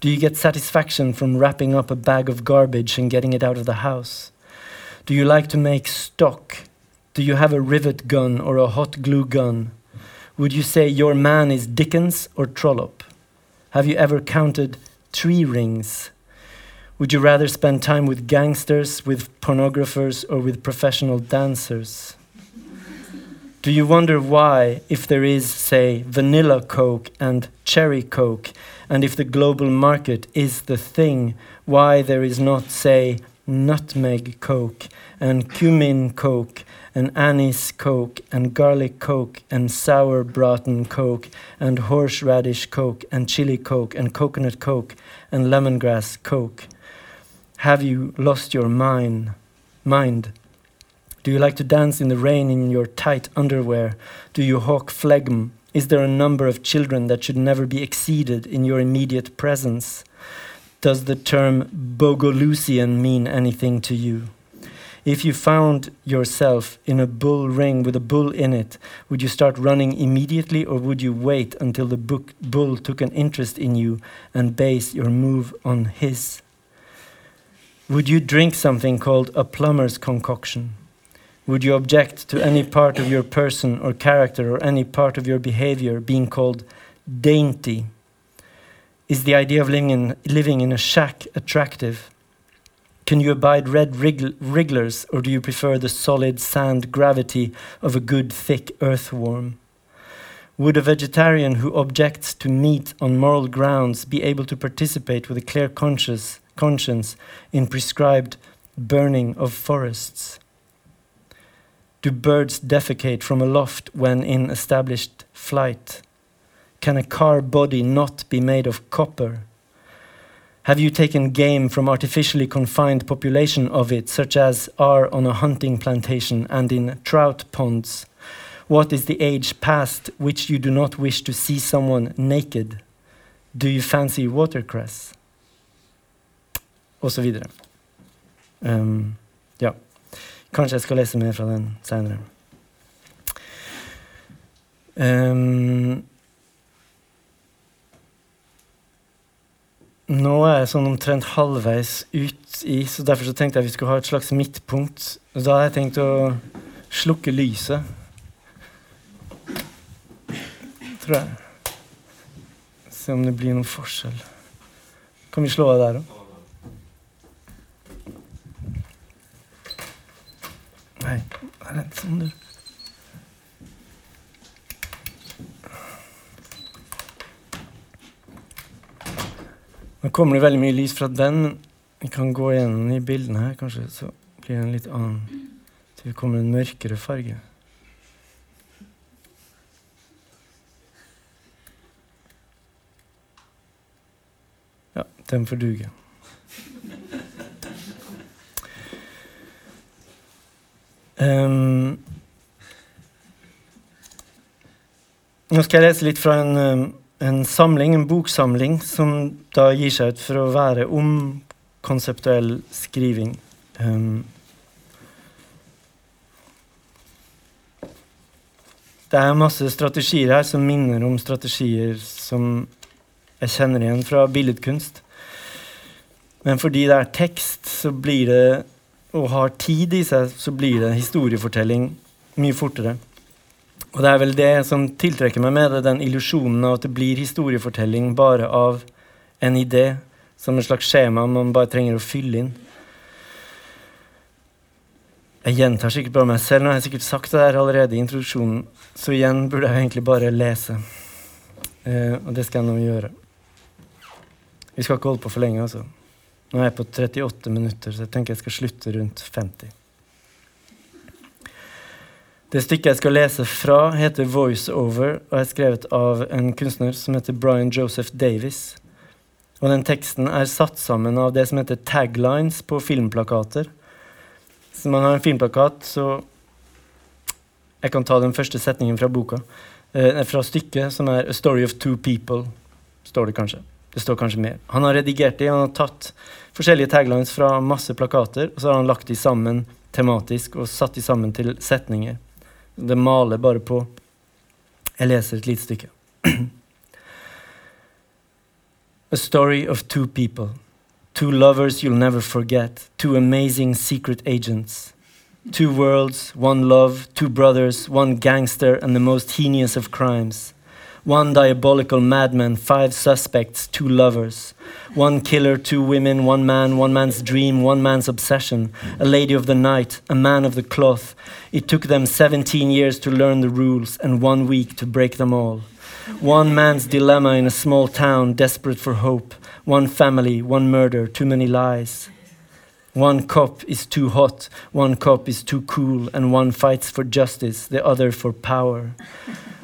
Do you get satisfaction from wrapping up a bag of garbage and getting it out of the house? Do you like to make stock? Do you have a rivet gun or a hot glue gun? Would you say your man is Dickens or Trollope? Have you ever counted tree rings? Would you rather spend time with gangsters, with pornographers, or with professional dancers? Do you wonder why, if there is, say, vanilla Coke and cherry Coke, and if the global market is the thing, why there is not, say, nutmeg Coke and cumin Coke and anise Coke and garlic Coke and sour braten Coke and horseradish Coke and chili Coke and coconut Coke and lemongrass Coke? Have you lost your mind? Mind? Do you like to dance in the rain in your tight underwear? Do you hawk phlegm? Is there a number of children that should never be exceeded in your immediate presence? Does the term Bogolusian mean anything to you? If you found yourself in a bull ring with a bull in it, would you start running immediately or would you wait until the bull took an interest in you and base your move on his? Would you drink something called a plumber's concoction? Would you object to any part of your person or character or any part of your behavior being called dainty? Is the idea of living in, living in a shack attractive? Can you abide red wrigglers or do you prefer the solid sand gravity of a good thick earthworm? Would a vegetarian who objects to meat on moral grounds be able to participate with a clear conscience, conscience in prescribed burning of forests? Do birds defecate from aloft when in established flight? Can a car body not be made of copper? Have you taken game from artificially confined population of it, such as are on a hunting plantation and in trout ponds? What is the age past which you do not wish to see someone naked? Do you fancy watercress? Og så videre. Um, ja. Kanskje jeg skal lese mer fra den seinere. Um, nå er jeg sånn omtrent halvveis ut i, så derfor så tenkte jeg vi skulle ha et slags midtpunkt. Da har jeg tenkt å slukke lyset. Tror jeg. Se om det blir noen forskjell. Kan vi slå av der òg? Nei, det er sånn, du. Nå kommer det veldig mye lys fra den. Vi kan gå igjennom i bildene her, kanskje, så blir det en litt annen Til det kommer en mørkere farge. Ja, den får duge. Um, nå skal jeg lese litt fra en, en, samling, en boksamling, som da gir seg ut for å være om konseptuell skriving. Um, det er masse strategier her som minner om strategier som jeg kjenner igjen fra billedkunst. Men fordi det er tekst, så blir det og har tid i seg, så blir det historiefortelling mye fortere. Og det er vel det som tiltrekker meg med det, den illusjonen av at det blir historiefortelling bare av en idé, som et slags skjema man bare trenger å fylle inn. Jeg gjentar sikkert bare meg selv, nå har jeg sikkert sagt det der allerede i introduksjonen, så igjen burde jeg egentlig bare lese. Eh, og det skal jeg nå gjøre. Vi skal ikke holde på for lenge, altså. Nå er jeg på 38 minutter, så jeg tenker jeg skal slutte rundt 50. Det stykket jeg skal lese fra, heter 'Voiceover' og er skrevet av en kunstner som heter Brian Joseph Davis. Og den teksten er satt sammen av det som heter taglines på filmplakater. Så man har en filmplakat, så Jeg kan ta den første setningen fra boka. Eh, fra stykket, som er 'A Story of Two People', står det kanskje. Det står kanskje mer. Han har redigert det, han har tatt forskjellige taglines fra masse plakater, og så har han lagt de sammen tematisk og satt de sammen til setninger. Det maler bare på. Jeg leser et lite stykke. A story of two people. Two lovers you'll never forget. Two amazing secret agents. Two worlds, one love, two brothers, one gangster, and the most heinous of crimes. One diabolical madman, five suspects, two lovers. One killer, two women, one man, one man's dream, one man's obsession, a lady of the night, a man of the cloth. It took them 17 years to learn the rules and one week to break them all. One man's dilemma in a small town, desperate for hope. One family, one murder, too many lies. One cop is too hot, one cop is too cool, and one fights for justice, the other for power.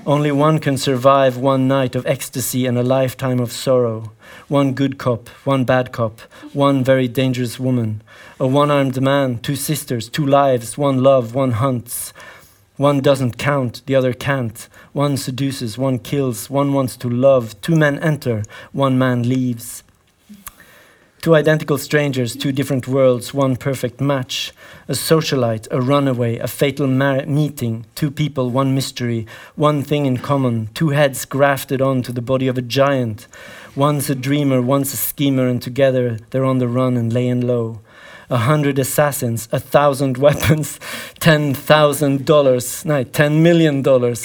Only one can survive one night of ecstasy and a lifetime of sorrow. One good cop, one bad cop, one very dangerous woman. A one armed man, two sisters, two lives, one love, one hunts. One doesn't count, the other can't. One seduces, one kills, one wants to love. Two men enter, one man leaves. Two identical strangers, two different worlds, one perfect match. A socialite, a runaway, a fatal meeting. Two people, one mystery, one thing in common. Two heads grafted onto the body of a giant. One's a dreamer, one's a schemer, and together they're on the run and laying low. A hundred assassins, a thousand weapons, ten thousand dollars, no, ten million dollars.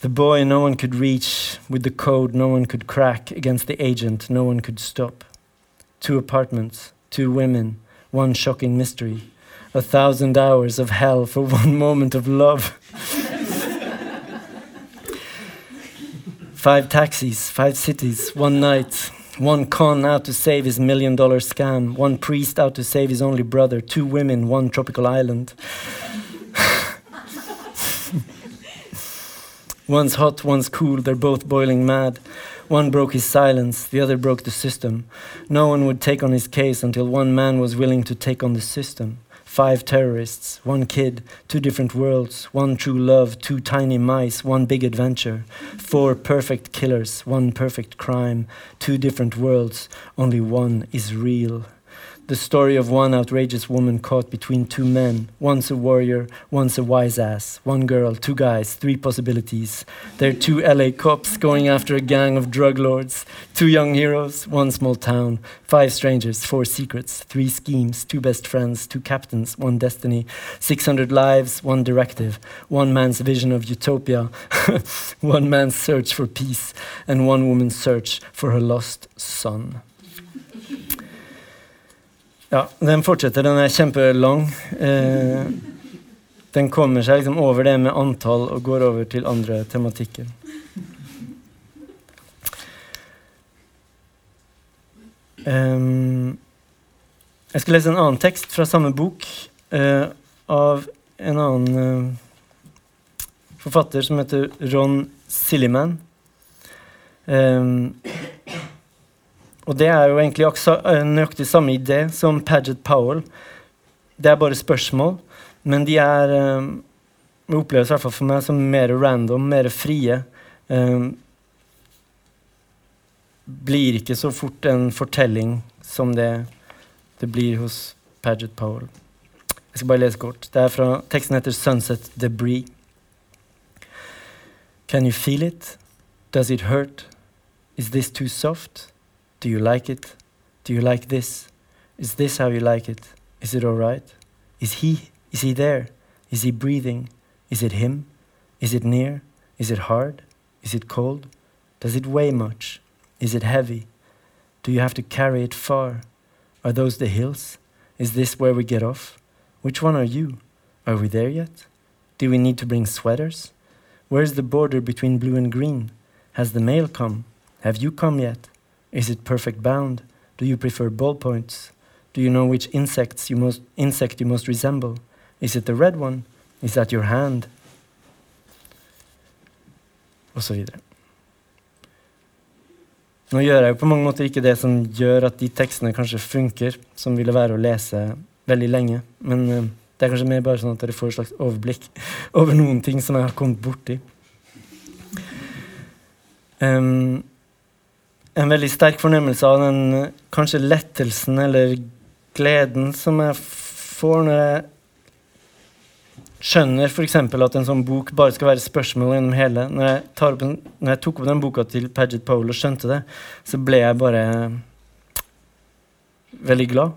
The boy no one could reach, with the code no one could crack, against the agent no one could stop. Two apartments, two women, one shocking mystery, a thousand hours of hell for one moment of love. five taxis, five cities, one night. One con out to save his million dollar scam, one priest out to save his only brother, two women, one tropical island. One's hot, one's cool, they're both boiling mad. One broke his silence, the other broke the system. No one would take on his case until one man was willing to take on the system. Five terrorists, one kid, two different worlds, one true love, two tiny mice, one big adventure. Four perfect killers, one perfect crime, two different worlds, only one is real the story of one outrageous woman caught between two men, once a warrior, once a wise ass, one girl, two guys, three possibilities. They're two LA cops going after a gang of drug lords, two young heroes, one small town, five strangers, four secrets, three schemes, two best friends, two captains, one destiny, 600 lives, one directive, one man's vision of utopia, one man's search for peace, and one woman's search for her lost son. Ja, den fortsetter. Den er kjempelang. Eh, den kommer seg liksom over det med antall og går over til andre tematikker. Um, jeg skal lese en annen tekst fra samme bok uh, av en annen uh, forfatter som heter Ron Silliman. Um, og det er jo egentlig også nøyaktig samme idé som Paget Powell. Det er bare spørsmål, men de er um, oppleves i hvert fall for meg som mer random, mer frie. Um, blir ikke så fort en fortelling som det det blir hos Paget Powell. Jeg skal bare lese kort. Det er fra Teksten heter 'Sunset Debris'. Can you feel it? Does it hurt? Is this too soft? Do you like it? Do you like this? Is this how you like it? Is it all right? Is he? Is he there? Is he breathing? Is it him? Is it near? Is it hard? Is it cold? Does it weigh much? Is it heavy? Do you have to carry it far? Are those the hills? Is this where we get off? Which one are you? Are we there yet? Do we need to bring sweaters? Where's the border between blue and green? Has the mail come? Have you come yet? Is it perfect bound? Do you prefer ballpoints? Do you know which insects you most, insect you most resemble? Is it the red one? Is that your hand? Og så videre. Nå gjør jeg jo på mange måter ikke det som gjør at de tekstene kanskje funker, som ville være å lese veldig lenge. Men uh, det er kanskje mer bare sånn at dere får et slags overblikk over noen ting som jeg har kommet borti. Um, en veldig sterk fornemmelse av den kanskje lettelsen eller gleden som jeg får når jeg skjønner f.eks. at en sånn bok bare skal være spørsmål gjennom hele. Når jeg, en, når jeg, tok opp den boka til Paget Powell og skjønte det, så ble jeg bare veldig glad.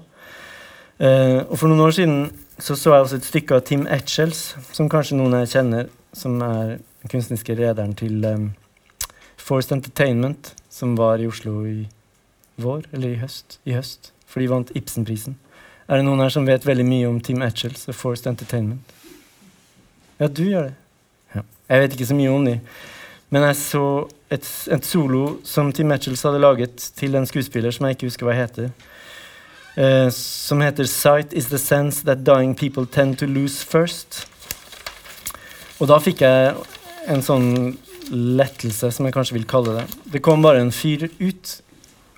Uh, og for noen år siden så, så jeg også et stykke av Tim Etchells, som kanskje noen jeg kjenner, som er den kunstneriske rederen til um, Forced Entertainment, som var i Oslo i vår, eller i høst. I høst, For de vant Ibsenprisen. Er det noen her som vet veldig mye om Team Etchells og Forced Entertainment? Ja, du gjør det. Ja. Jeg vet ikke så mye om de. Men jeg så et, et solo som Team Etchells hadde laget til en skuespiller som jeg ikke husker hva heter. Uh, som heter 'Sight is the sense that dying people tend to lose first'. Og da fikk jeg en sånn lettelse, som jeg kanskje vil kalle det. Det kom bare en fyr ut,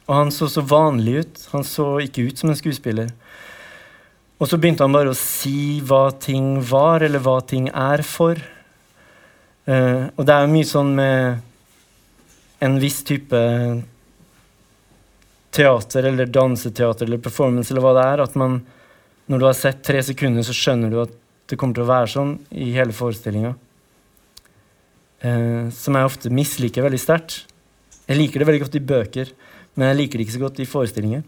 og han så så vanlig ut. Han så ikke ut som en skuespiller. Og så begynte han bare å si hva ting var, eller hva ting er for. Uh, og det er jo mye sånn med en viss type teater eller danseteater eller performance eller hva det er, at man når du har sett tre sekunder, så skjønner du at det kommer til å være sånn i hele forestillinga. Uh, som jeg ofte misliker veldig sterkt. Jeg liker det veldig godt i bøker, men jeg liker det ikke så godt i forestillinger.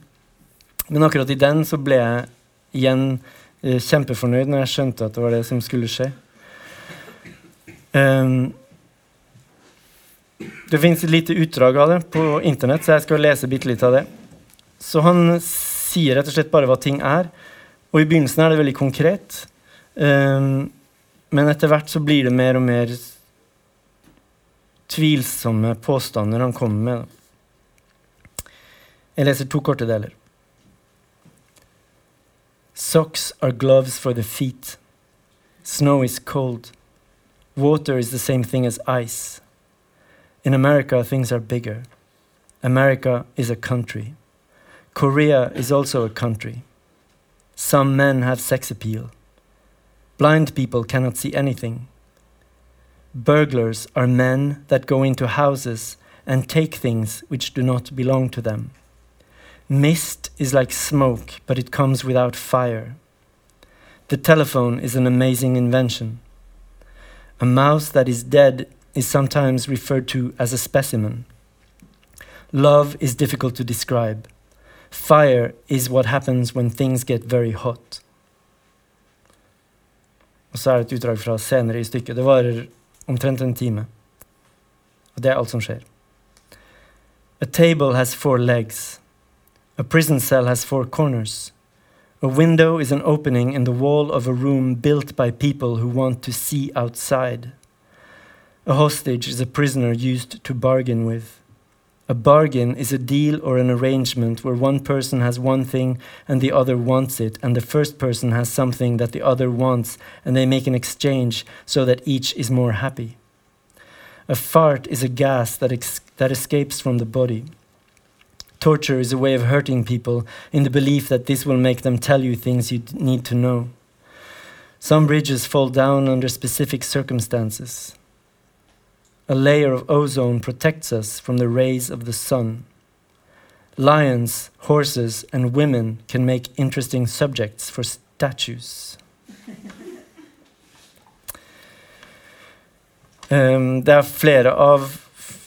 Men akkurat i den så ble jeg igjen eh, kjempefornøyd når jeg skjønte at det var det som skulle skje. Um, det fins et lite utdrag av det på internett, så jeg skal lese bitte litt av det. Så han sier rett og slett bare hva ting er. Og i begynnelsen er det veldig konkret. Um, men etter hvert så blir det mer og mer tvilsomme påstander han kommer med. Jeg leser to korte deler. Socks are gloves for the feet. Snow is cold. Water is the same thing as ice. In America, things are bigger. America is a country. Korea is also a country. Some men have sex appeal. Blind people cannot see anything. Burglars are men that go into houses and take things which do not belong to them. Mist is like smoke, but it comes without fire. The telephone is an amazing invention. A mouse that is dead is sometimes referred to as a specimen. Love is difficult to describe. Fire is what happens when things get very hot. Og så er det et utdrag fra senere i stykket. Det varer omtrent en time. Og det er alt som skjer. A table has four legs. A prison cell has four corners. A window is an opening in the wall of a room built by people who want to see outside. A hostage is a prisoner used to bargain with. A bargain is a deal or an arrangement where one person has one thing and the other wants it, and the first person has something that the other wants, and they make an exchange so that each is more happy. A fart is a gas that, ex- that escapes from the body. Torture is a way of hurting people in the belief that this will make them tell you things you need to know. Some bridges fall down under specific circumstances. A layer of ozone protects us from the rays of the sun. Lions, horses, and women can make interesting subjects for statues. Um, det er flere av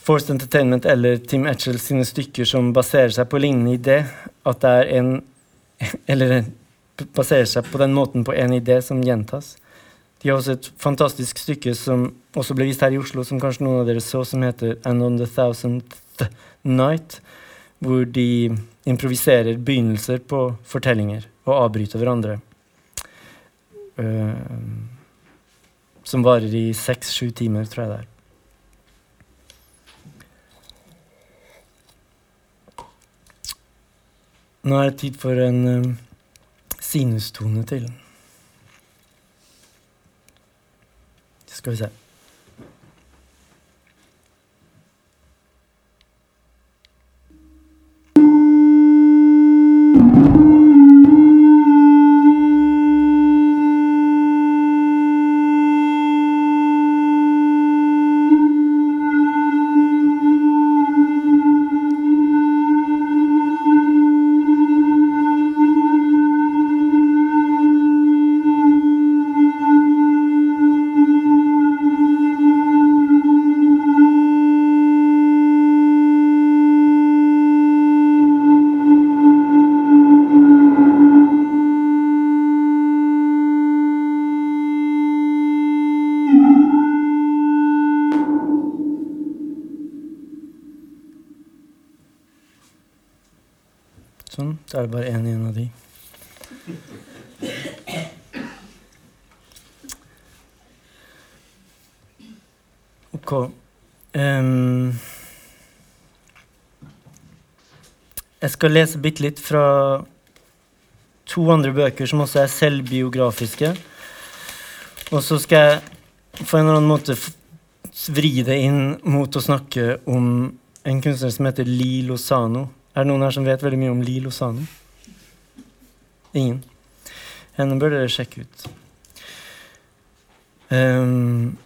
Forced Entertainment eller Tim Etchell sine stykker som baserer seg på lignende idé. At det er en Eller baserer seg på den måten på en idé som gjentas. De har også et fantastisk stykke som også ble vist her i Oslo, som kanskje noen av dere så, som heter And on the Thousandth Night. Hvor de improviserer begynnelser på fortellinger og avbryter hverandre. Uh, som varer i seks-sju timer, tror jeg det er. Nå er det tid for en um, sinustone til. scusa. skal lese bitte litt fra to andre bøker som også er selvbiografiske. Og så skal jeg på en eller annen måte vri det inn mot å snakke om en kunstner som heter Li Lozano. Er det noen her som vet veldig mye om Li Lozano? Ingen? Henne bør dere sjekke ut. Um,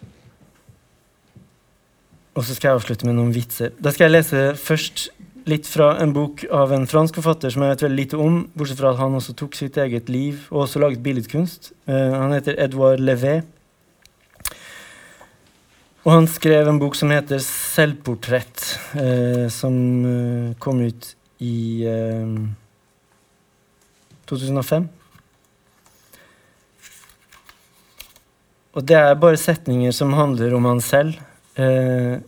og så skal jeg avslutte med noen vitser. Da skal jeg lese først litt fra en bok av en fransk forfatter som jeg vet veldig lite om, bortsett fra at han også tok sitt eget liv og også laget billedkunst. Uh, han heter Edouard Levé. Og han skrev en bok som heter 'Selvportrett', uh, som uh, kom ut i 2005. Og det er bare setninger som handler om han selv. Eh,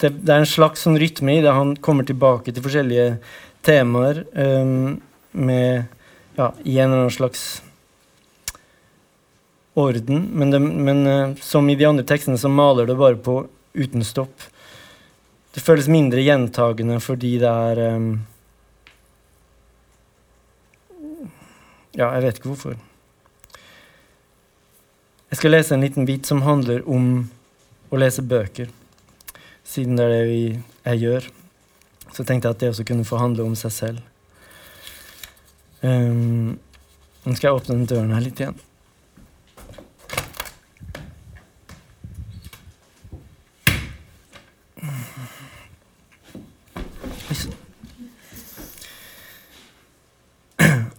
det, det, er en slags sånn rytme i det. Han kommer tilbake til forskjellige temaer um, med ja, i en eller annen slags orden. Men, det, men uh, som i de andre tekstene så maler det bare på uten stopp. Det føles mindre gjentagende fordi det er um, Ja, jeg vet ikke hvorfor. Jeg skal lese en liten bit som handler om å lese bøker. Siden det er det vi, jeg gjør, så tenkte jeg at det også kunne forhandle om seg selv. Um, nå skal jeg åpne den døren her litt igjen.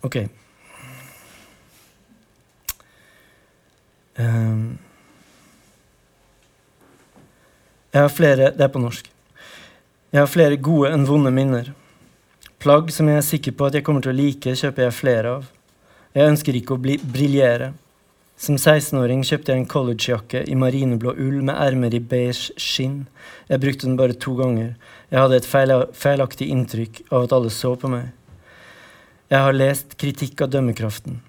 Ok. Um, jeg har flere Det er på norsk. Jeg har flere gode enn vonde minner. Plagg som jeg er sikker på at jeg kommer til å like, kjøper jeg flere av. Jeg ønsker ikke å bli briljere. Som 16-åring kjøpte jeg en collegejakke i marineblå ull med ermer i beige skinn. Jeg brukte den bare to ganger. Jeg hadde et feil, feilaktig inntrykk av at alle så på meg. Jeg har lest kritikk av dømmekraften.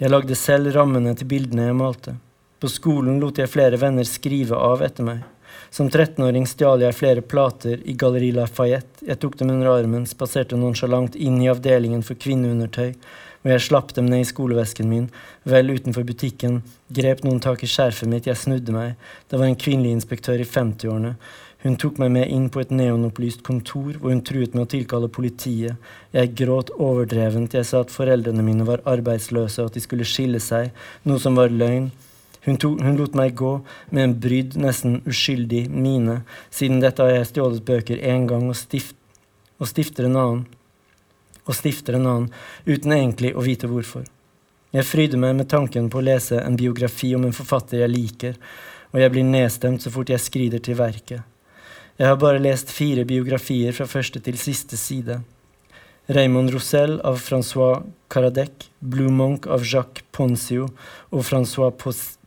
Jeg lagde selv rammene til bildene jeg malte. På skolen lot jeg flere venner skrive av etter meg. Som 13-åring stjal jeg flere plater i Galleri Lafayette. Jeg tok dem under armen, spaserte nonsjalant inn i avdelingen for kvinneundertøy, og jeg slapp dem ned i skolevesken min, vel utenfor butikken, grep noen tak i skjerfet mitt, jeg snudde meg. Det var en kvinnelig inspektør i 50-årene. Hun tok meg med inn på et neonopplyst kontor, hvor hun truet med å tilkalle politiet. Jeg gråt overdrevent, jeg sa at foreldrene mine var arbeidsløse, og at de skulle skille seg, noe som var løgn. Hun, tog, hun, lot meg gå med en brydd, nesten uskyldig mine. Siden dette har jeg stjålet bøker én gang og, stift, og stifter en annen. Og stifter en annen, uten egentlig å vite hvorfor. Jeg fryder meg med tanken på å lese en biografi om en forfatter jeg liker, og jeg blir nedstemt så fort jeg skrider til verket. Jeg har bare lest fire biografier fra første til siste side. Raymond Roussel av Francois Caradec, Blue Monk av Jacques Poncio og Francois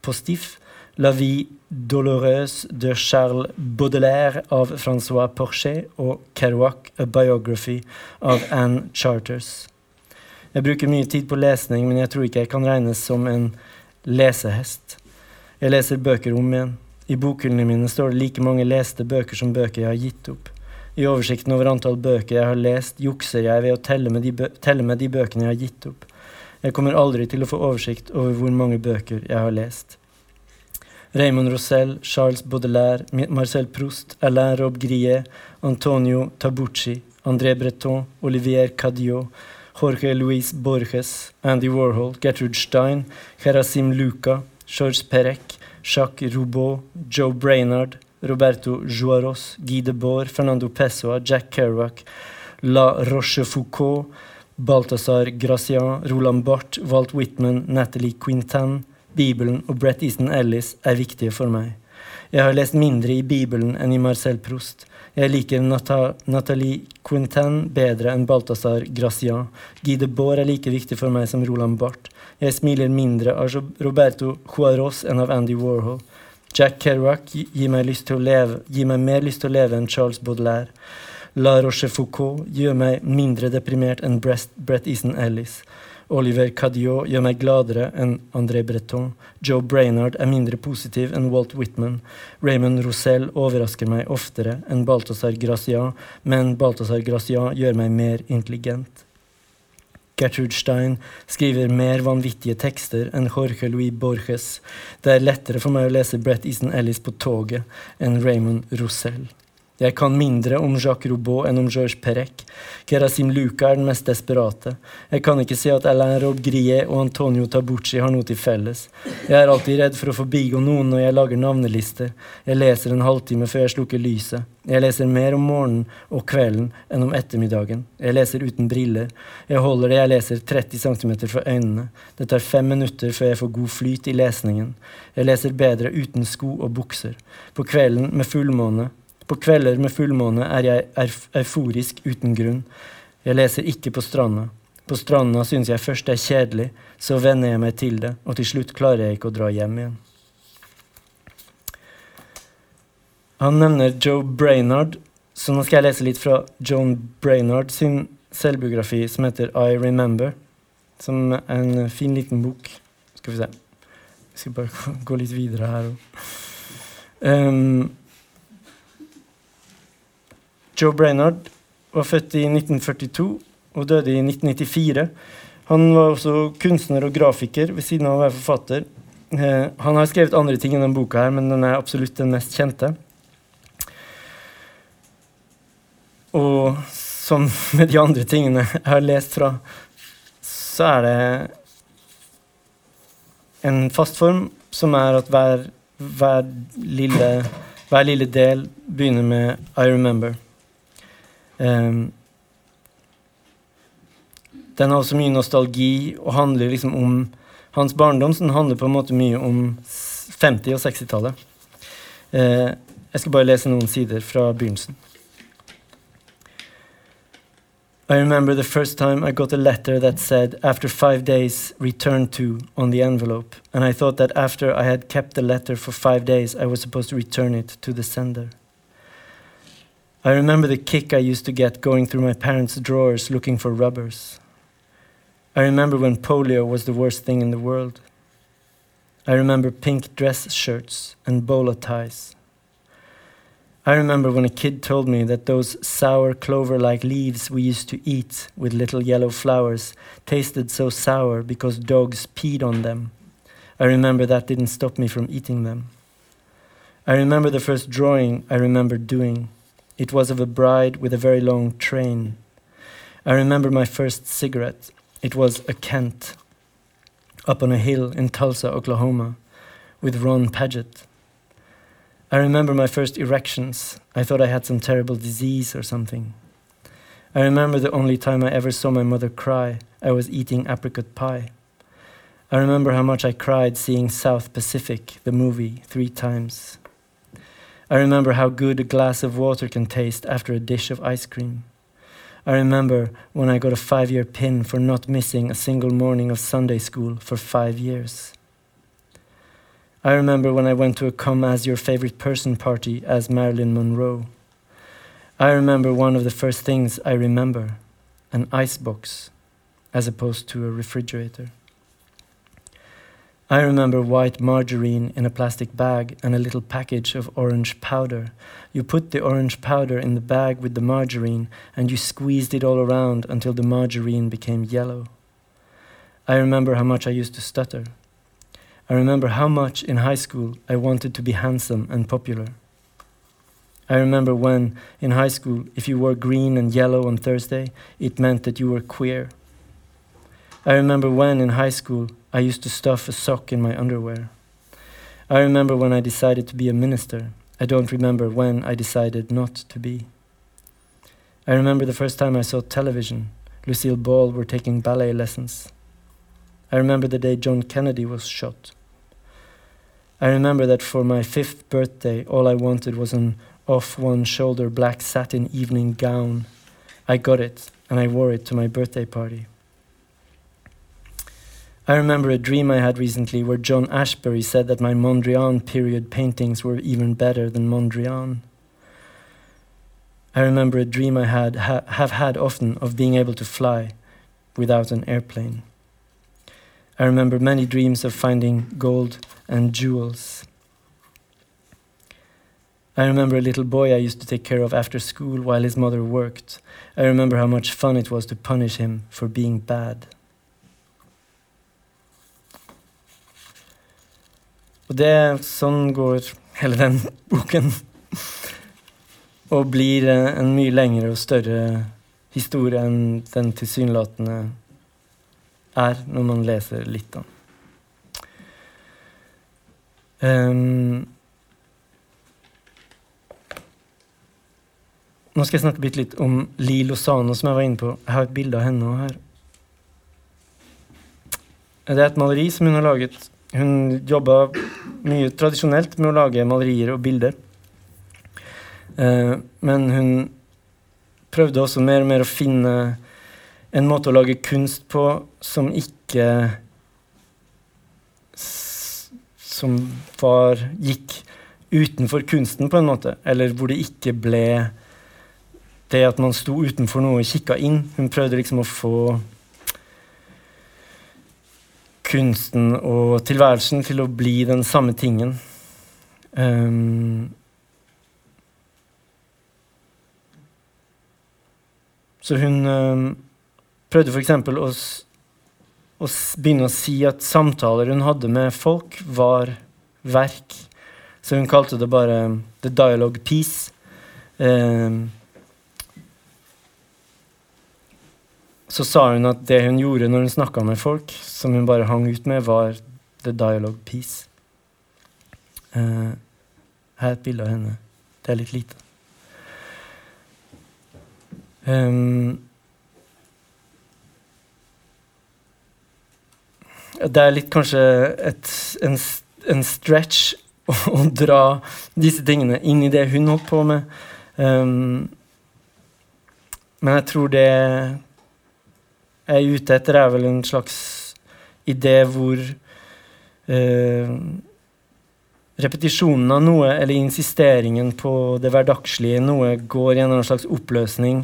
Postif, La vie douloureuse de Charles Baudelaire av Francois Porchet og Kerouac, A biography av Anne Charters. Jeg bruker mye tid på lesning, men jeg tror ikke jeg kan regnes som en lesehest. Jeg leser bøker om igjen. I bokhyllene mine står det like mange leste bøker som bøker jeg har gitt opp. I oversikten over antall bøker jeg har lest, jukser jeg ved å telle med, de telle med de bøkene jeg har gitt opp. Jeg kommer aldri til å få oversikt over hvor mange bøker jeg har lest. Raymond Rosell, Charles Baudelaire, Marcel Proust, Alain Rob Grillet, Antonio Tabucci, André Breton, Olivier Cadiot, Jorge Luis Borges, Andy Warhol, Gertrude Stein, Gerasim Luca, Georges Perec, Jacques Roubaud, Joe Brainard, Roberto Juaros, Guy Debord, Fernando Pessoa, Jack Kerouac, La Rochefoucauld, Balthazar Gracian, Roland Barth, Walt Whitman, Natalie Quintan, Bibelen og Brett Easton Ellis er viktige for meg. Jeg har lest mindre i Bibelen enn i Marcel Proust. Jeg liker Nata Nathalie Quintan bedre enn Balthazar Gracian. Guy Debord er like viktig for meg som Roland Barth. Jeg smiler mindre av Roberto Juaros enn av Andy Warhol. Jack Kerouac gir meg, leve, gir meg, mer lyst til å leve enn Charles Baudelaire. La Rochefoucauld gjør meg mindre deprimert enn Brett Easton Ellis. Oliver Cadiot gjør meg gladere enn André Breton. Joe Brainard er mindre positiv enn Walt Whitman. Raymond Roussel overrasker meg oftere enn Balthazar Gracian, men Balthazar Gracian gjør meg mer intelligent. Gertrude Stein skriver mer vanvittige tekster enn Jorge Louis Borges. Det er lettere for meg å lese Brett Easton Ellis på toget enn Raymond Roussel. Jeg kan mindre om Jacques Robot enn om Georges Perec. Kerasim Luca er den mest desperate. Jeg kan ikke si at Alain Robgrie og Antonio Tabucci har noe til felles. Jeg er alltid redd for å forbigå noen når jeg lager navnelister. Jeg leser en halvtime før jeg slukker lyset. Jeg leser mer om morgenen og kvelden enn om ettermiddagen. Jeg leser uten briller. Jeg holder det jeg leser 30 cm fra øynene. Det tar fem minutter før jeg får god flyt i lesningen. Jeg leser bedre uten sko og bukser. På kvelden med fullmåne på kvelder med fullmåne er jeg euforisk uten grunn. Jeg leser ikke på stranda. På stranda syns jeg først det er kjedelig, så venner jeg meg til det, og til slutt klarer jeg ikke å dra hjem igjen. Han nevner Joe Brainard, så nå skal jeg lese litt fra Joan Brainard sin selvbiografi som heter I Remember, som er en fin liten bok. Skal vi se. Vi skal bare gå litt videre her òg. Joe Brainard var født i 1942 og døde i 1994. Han var også kunstner og grafiker ved siden av å være forfatter. Eh, han har skrevet andre ting enn denne boka, her, men den er absolutt den mest kjente. Og som med de andre tingene jeg har lest fra, så er det en fast form som er at hver, hver, lille, hver lille del begynner med 'I remember'. Um, den har også mye nostalgi og handler liksom om hans barndom. Så den handler på en måte mye om 50- og 60-tallet. Uh, jeg skal bare lese noen sider fra begynnelsen. I remember the first time I got a letter that said, after five days, return to, on the envelope. And I thought that after I had kept the letter for five days, I was supposed to return it to the sender. I remember the kick I used to get going through my parents' drawers looking for rubbers. I remember when polio was the worst thing in the world. I remember pink dress shirts and bowler ties. I remember when a kid told me that those sour clover like leaves we used to eat with little yellow flowers tasted so sour because dogs peed on them. I remember that didn't stop me from eating them. I remember the first drawing I remember doing. It was of a bride with a very long train. I remember my first cigarette. It was a Kent, up on a hill in Tulsa, Oklahoma, with Ron Paget. I remember my first erections. I thought I had some terrible disease or something. I remember the only time I ever saw my mother cry. I was eating apricot pie. I remember how much I cried seeing South Pacific, the movie, three times. I remember how good a glass of water can taste after a dish of ice cream. I remember when I got a five year pin for not missing a single morning of Sunday school for five years. I remember when I went to a come as your favorite person party as Marilyn Monroe. I remember one of the first things I remember an icebox as opposed to a refrigerator. I remember white margarine in a plastic bag and a little package of orange powder. You put the orange powder in the bag with the margarine and you squeezed it all around until the margarine became yellow. I remember how much I used to stutter. I remember how much in high school I wanted to be handsome and popular. I remember when, in high school, if you wore green and yellow on Thursday, it meant that you were queer. I remember when, in high school, I used to stuff a sock in my underwear. I remember when I decided to be a minister. I don't remember when I decided not to be. I remember the first time I saw television. Lucille Ball were taking ballet lessons. I remember the day John Kennedy was shot. I remember that for my fifth birthday, all I wanted was an off one shoulder black satin evening gown. I got it, and I wore it to my birthday party. I remember a dream I had recently where John Ashbery said that my Mondrian period paintings were even better than Mondrian. I remember a dream I had ha have had often of being able to fly without an airplane. I remember many dreams of finding gold and jewels. I remember a little boy I used to take care of after school while his mother worked. I remember how much fun it was to punish him for being bad. Og det, sånn går hele den boken. Og blir eh, en mye lengre og større historie enn den tilsynelatende er når man leser litt av den. Um, nå skal jeg snakke litt om Li Lozano, som jeg var inne på. Jeg har et bilde av henne her. Det er et maleri som hun har laget. Hun jobba mye tradisjonelt med å lage malerier og bilder. Uh, men hun prøvde også mer og mer å finne en måte å lage kunst på som ikke Som var gikk utenfor kunsten, på en måte. Eller hvor det ikke ble det at man sto utenfor noe og kikka inn. Hun prøvde liksom å få kunsten og tilværelsen til å bli den samme tingen. Um, så hun um, prøvde f.eks. Å, å begynne å si at samtaler hun hadde med folk, var verk. Så hun kalte det bare The Dialogue Piece. Eh, så sa hun at det hun gjorde når hun snakka med folk, som hun bare hang ut med, var The Dialogue Piece. Uh, her er et bilde av henne. Det er litt lite. Um, det er litt kanskje et, en, en, stretch å, å, dra disse tingene inn i det hun holdt på med. Um, men jeg tror det jeg er ute etter, er vel en slags idé hvor uh, repetisjonen av noe, eller insisteringen på det hverdagslige noe, går gjennom en slags oppløsning,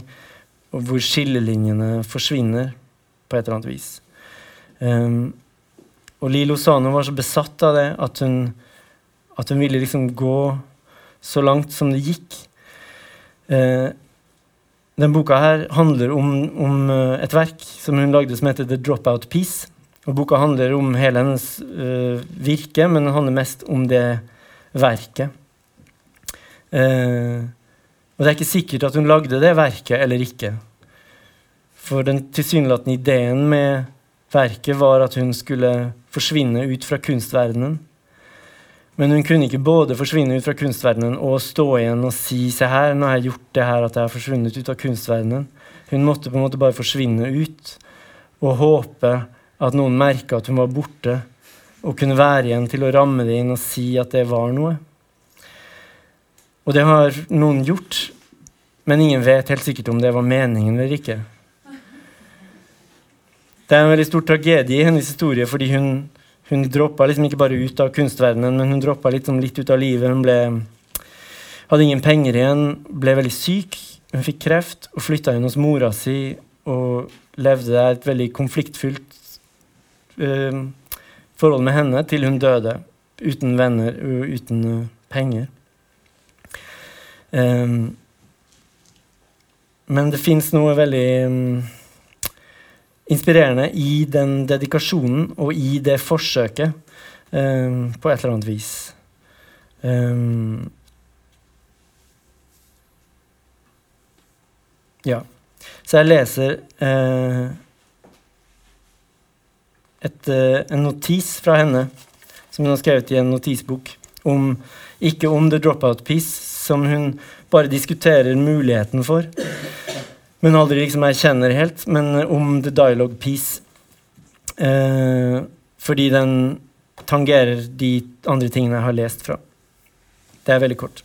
hvor skillelinjene forsvinner på et eller annet vis. Um, og Lilo Sano var så besatt av det at hun, at hun ville liksom gå så langt som det gikk. Eh, den boka her handler om, om, eh, et verk som hun lagde som heter The Dropout Piece. Og boka handler om hele hennes uh, virke, men den handler mest om det verket. Uh, og det er ikke sikkert at hun lagde det verket eller ikke. For den tilsynelatende ideen med verket var at hun skulle forsvinne ut fra kunstverdenen. Men hun kunne ikke både forsvinne ut fra kunstverdenen og stå igjen og si se her, nå har jeg gjort det her at jeg har forsvunnet ut av kunstverdenen. Hun måtte på en måte bare forsvinne ut og håpe at noen merka at hun var borte, og kunne være igjen til å ramme det inn og si at det var noe. Og det har noen gjort, men ingen vet helt sikkert om det var meningen eller ikke. Det er en veldig stor tragedie i hennes historie, fordi hun, hun droppa liksom ikke bare ut av kunstverdenen, men hun droppa litt, litt ut av livet. Hun ble, hadde ingen penger igjen, ble veldig syk. Hun fikk kreft og flytta inn hos mora si og levde der et veldig konfliktfylt uh, forhold med henne til hun døde. Uten venner og uten uh, penger. Um, men det fins noe veldig um, inspirerende i den dedikasjonen og i det forsøket um, på et eller annet vis. Um, ja. Så jeg leser uh, et, uh, en notis fra henne som hun har skrevet i en notisbok. Om, ikke om The Dropout Piece, som hun bare diskuterer muligheten for men aldri liksom erkjenner helt, men om The Dialogue Piece. Eh, fordi den tangerer de andre tingene jeg har lest fra. Det er veldig kort.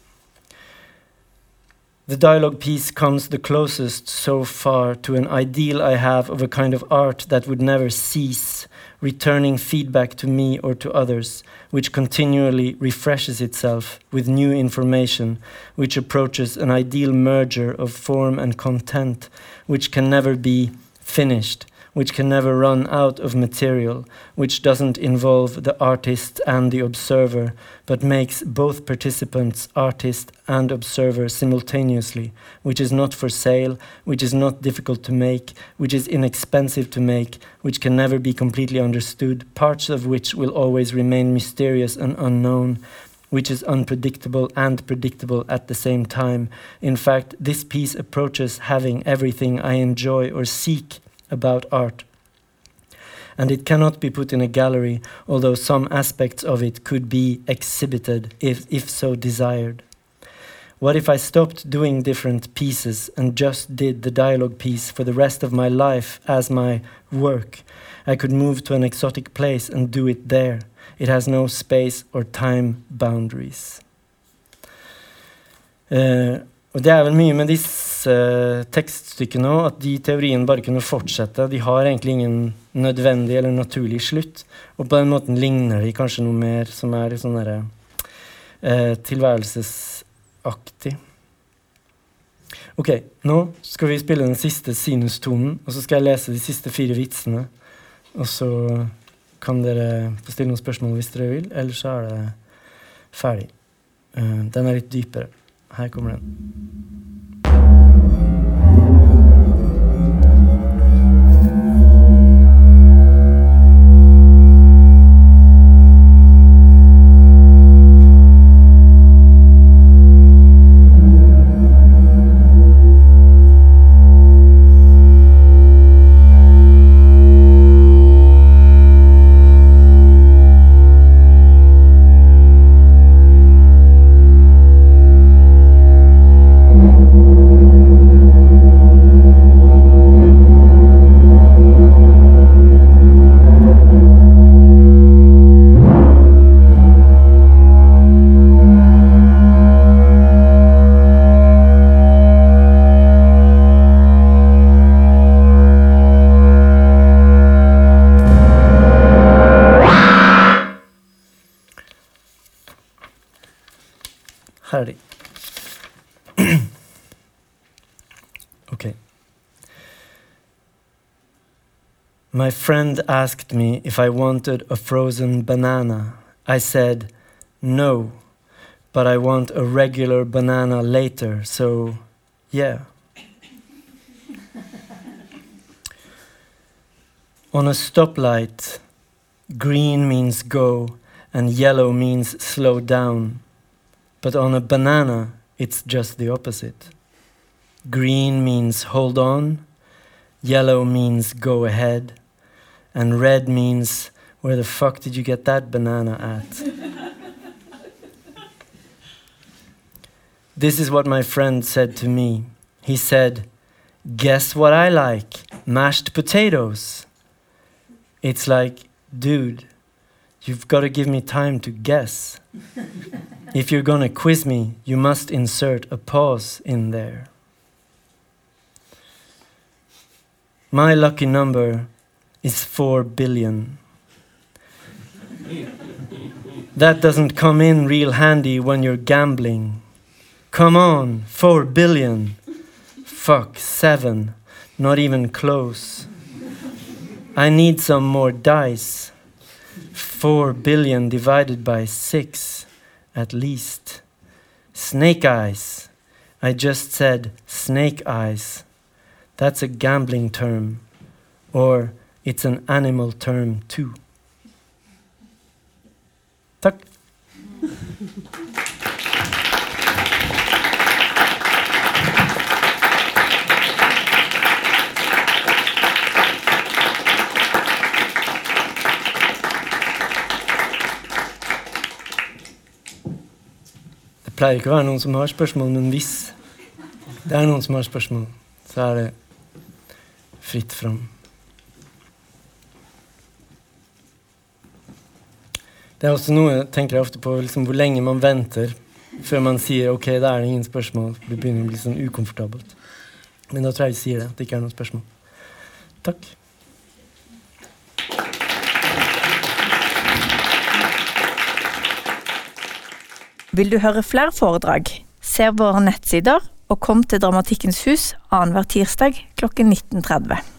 The dialogue piece comes the closest so far to an ideal I have of a kind of art that would never cease, returning feedback to me or to others, which continually refreshes itself with new information, which approaches an ideal merger of form and content, which can never be finished, which can never run out of material, which doesn't involve the artist and the observer, but makes both participants, artist and observer, simultaneously, which is not for sale, which is not difficult to make, which is inexpensive to make, which can never be completely understood, parts of which will always remain mysterious and unknown, which is unpredictable and predictable at the same time. In fact, this piece approaches having everything I enjoy or seek about art. And it cannot be put in a gallery, although some aspects of it could be exhibited if, if so desired. What if I stopped doing different pieces and just did the dialogue piece for the rest of my life as my work? I could move to an exotic place and do it there. It has no space or time boundaries. Uh, og Det er vel mye med disse uh, tekststykkene òg, at de teoriene bare kunne fortsette. De har egentlig ingen nødvendig eller naturlig slutt. Og på den måten ligner de kanskje noe mer som er sånn derre eh, tilværelsesaktig. Ok, nå skal vi spille den siste sinustonen, og så skal jeg lese de siste fire vitsene. Og så kan dere få stille noen spørsmål hvis dere vil, eller så er det ferdig. Uh, den er litt dypere. Her kommer den. My friend asked me if I wanted a frozen banana. I said, no, but I want a regular banana later, so yeah. On a stoplight, green means go and yellow means slow down. But on a banana, it's just the opposite. Green means hold on, yellow means go ahead, and red means where the fuck did you get that banana at? this is what my friend said to me. He said, Guess what I like? Mashed potatoes. It's like, dude, you've got to give me time to guess. if you're gonna quiz me, you must insert a pause in there. My lucky number is 4 billion. that doesn't come in real handy when you're gambling. Come on, 4 billion. Fuck, 7. Not even close. I need some more dice. 4 billion divided by 6, at least. Snake eyes. I just said snake eyes. That's a gambling term. Or it's an animal term too. Takk. Det pleier ikke å være noen som har spørsmål, men hvis det er noen som har spørsmål, så er det fritt fram. Det er også noe tenker jeg ofte på liksom, hvor lenge man venter Før man sier ok, da er det ingen spørsmål. Det begynner å bli sånn ukomfortabelt. Men da tror jeg vi sier det, at det ikke er noen spørsmål. Takk. Vil du høre flere foredrag? Se våre nettsider og kom til Dramatikkens hus annenhver tirsdag klokken 19.30.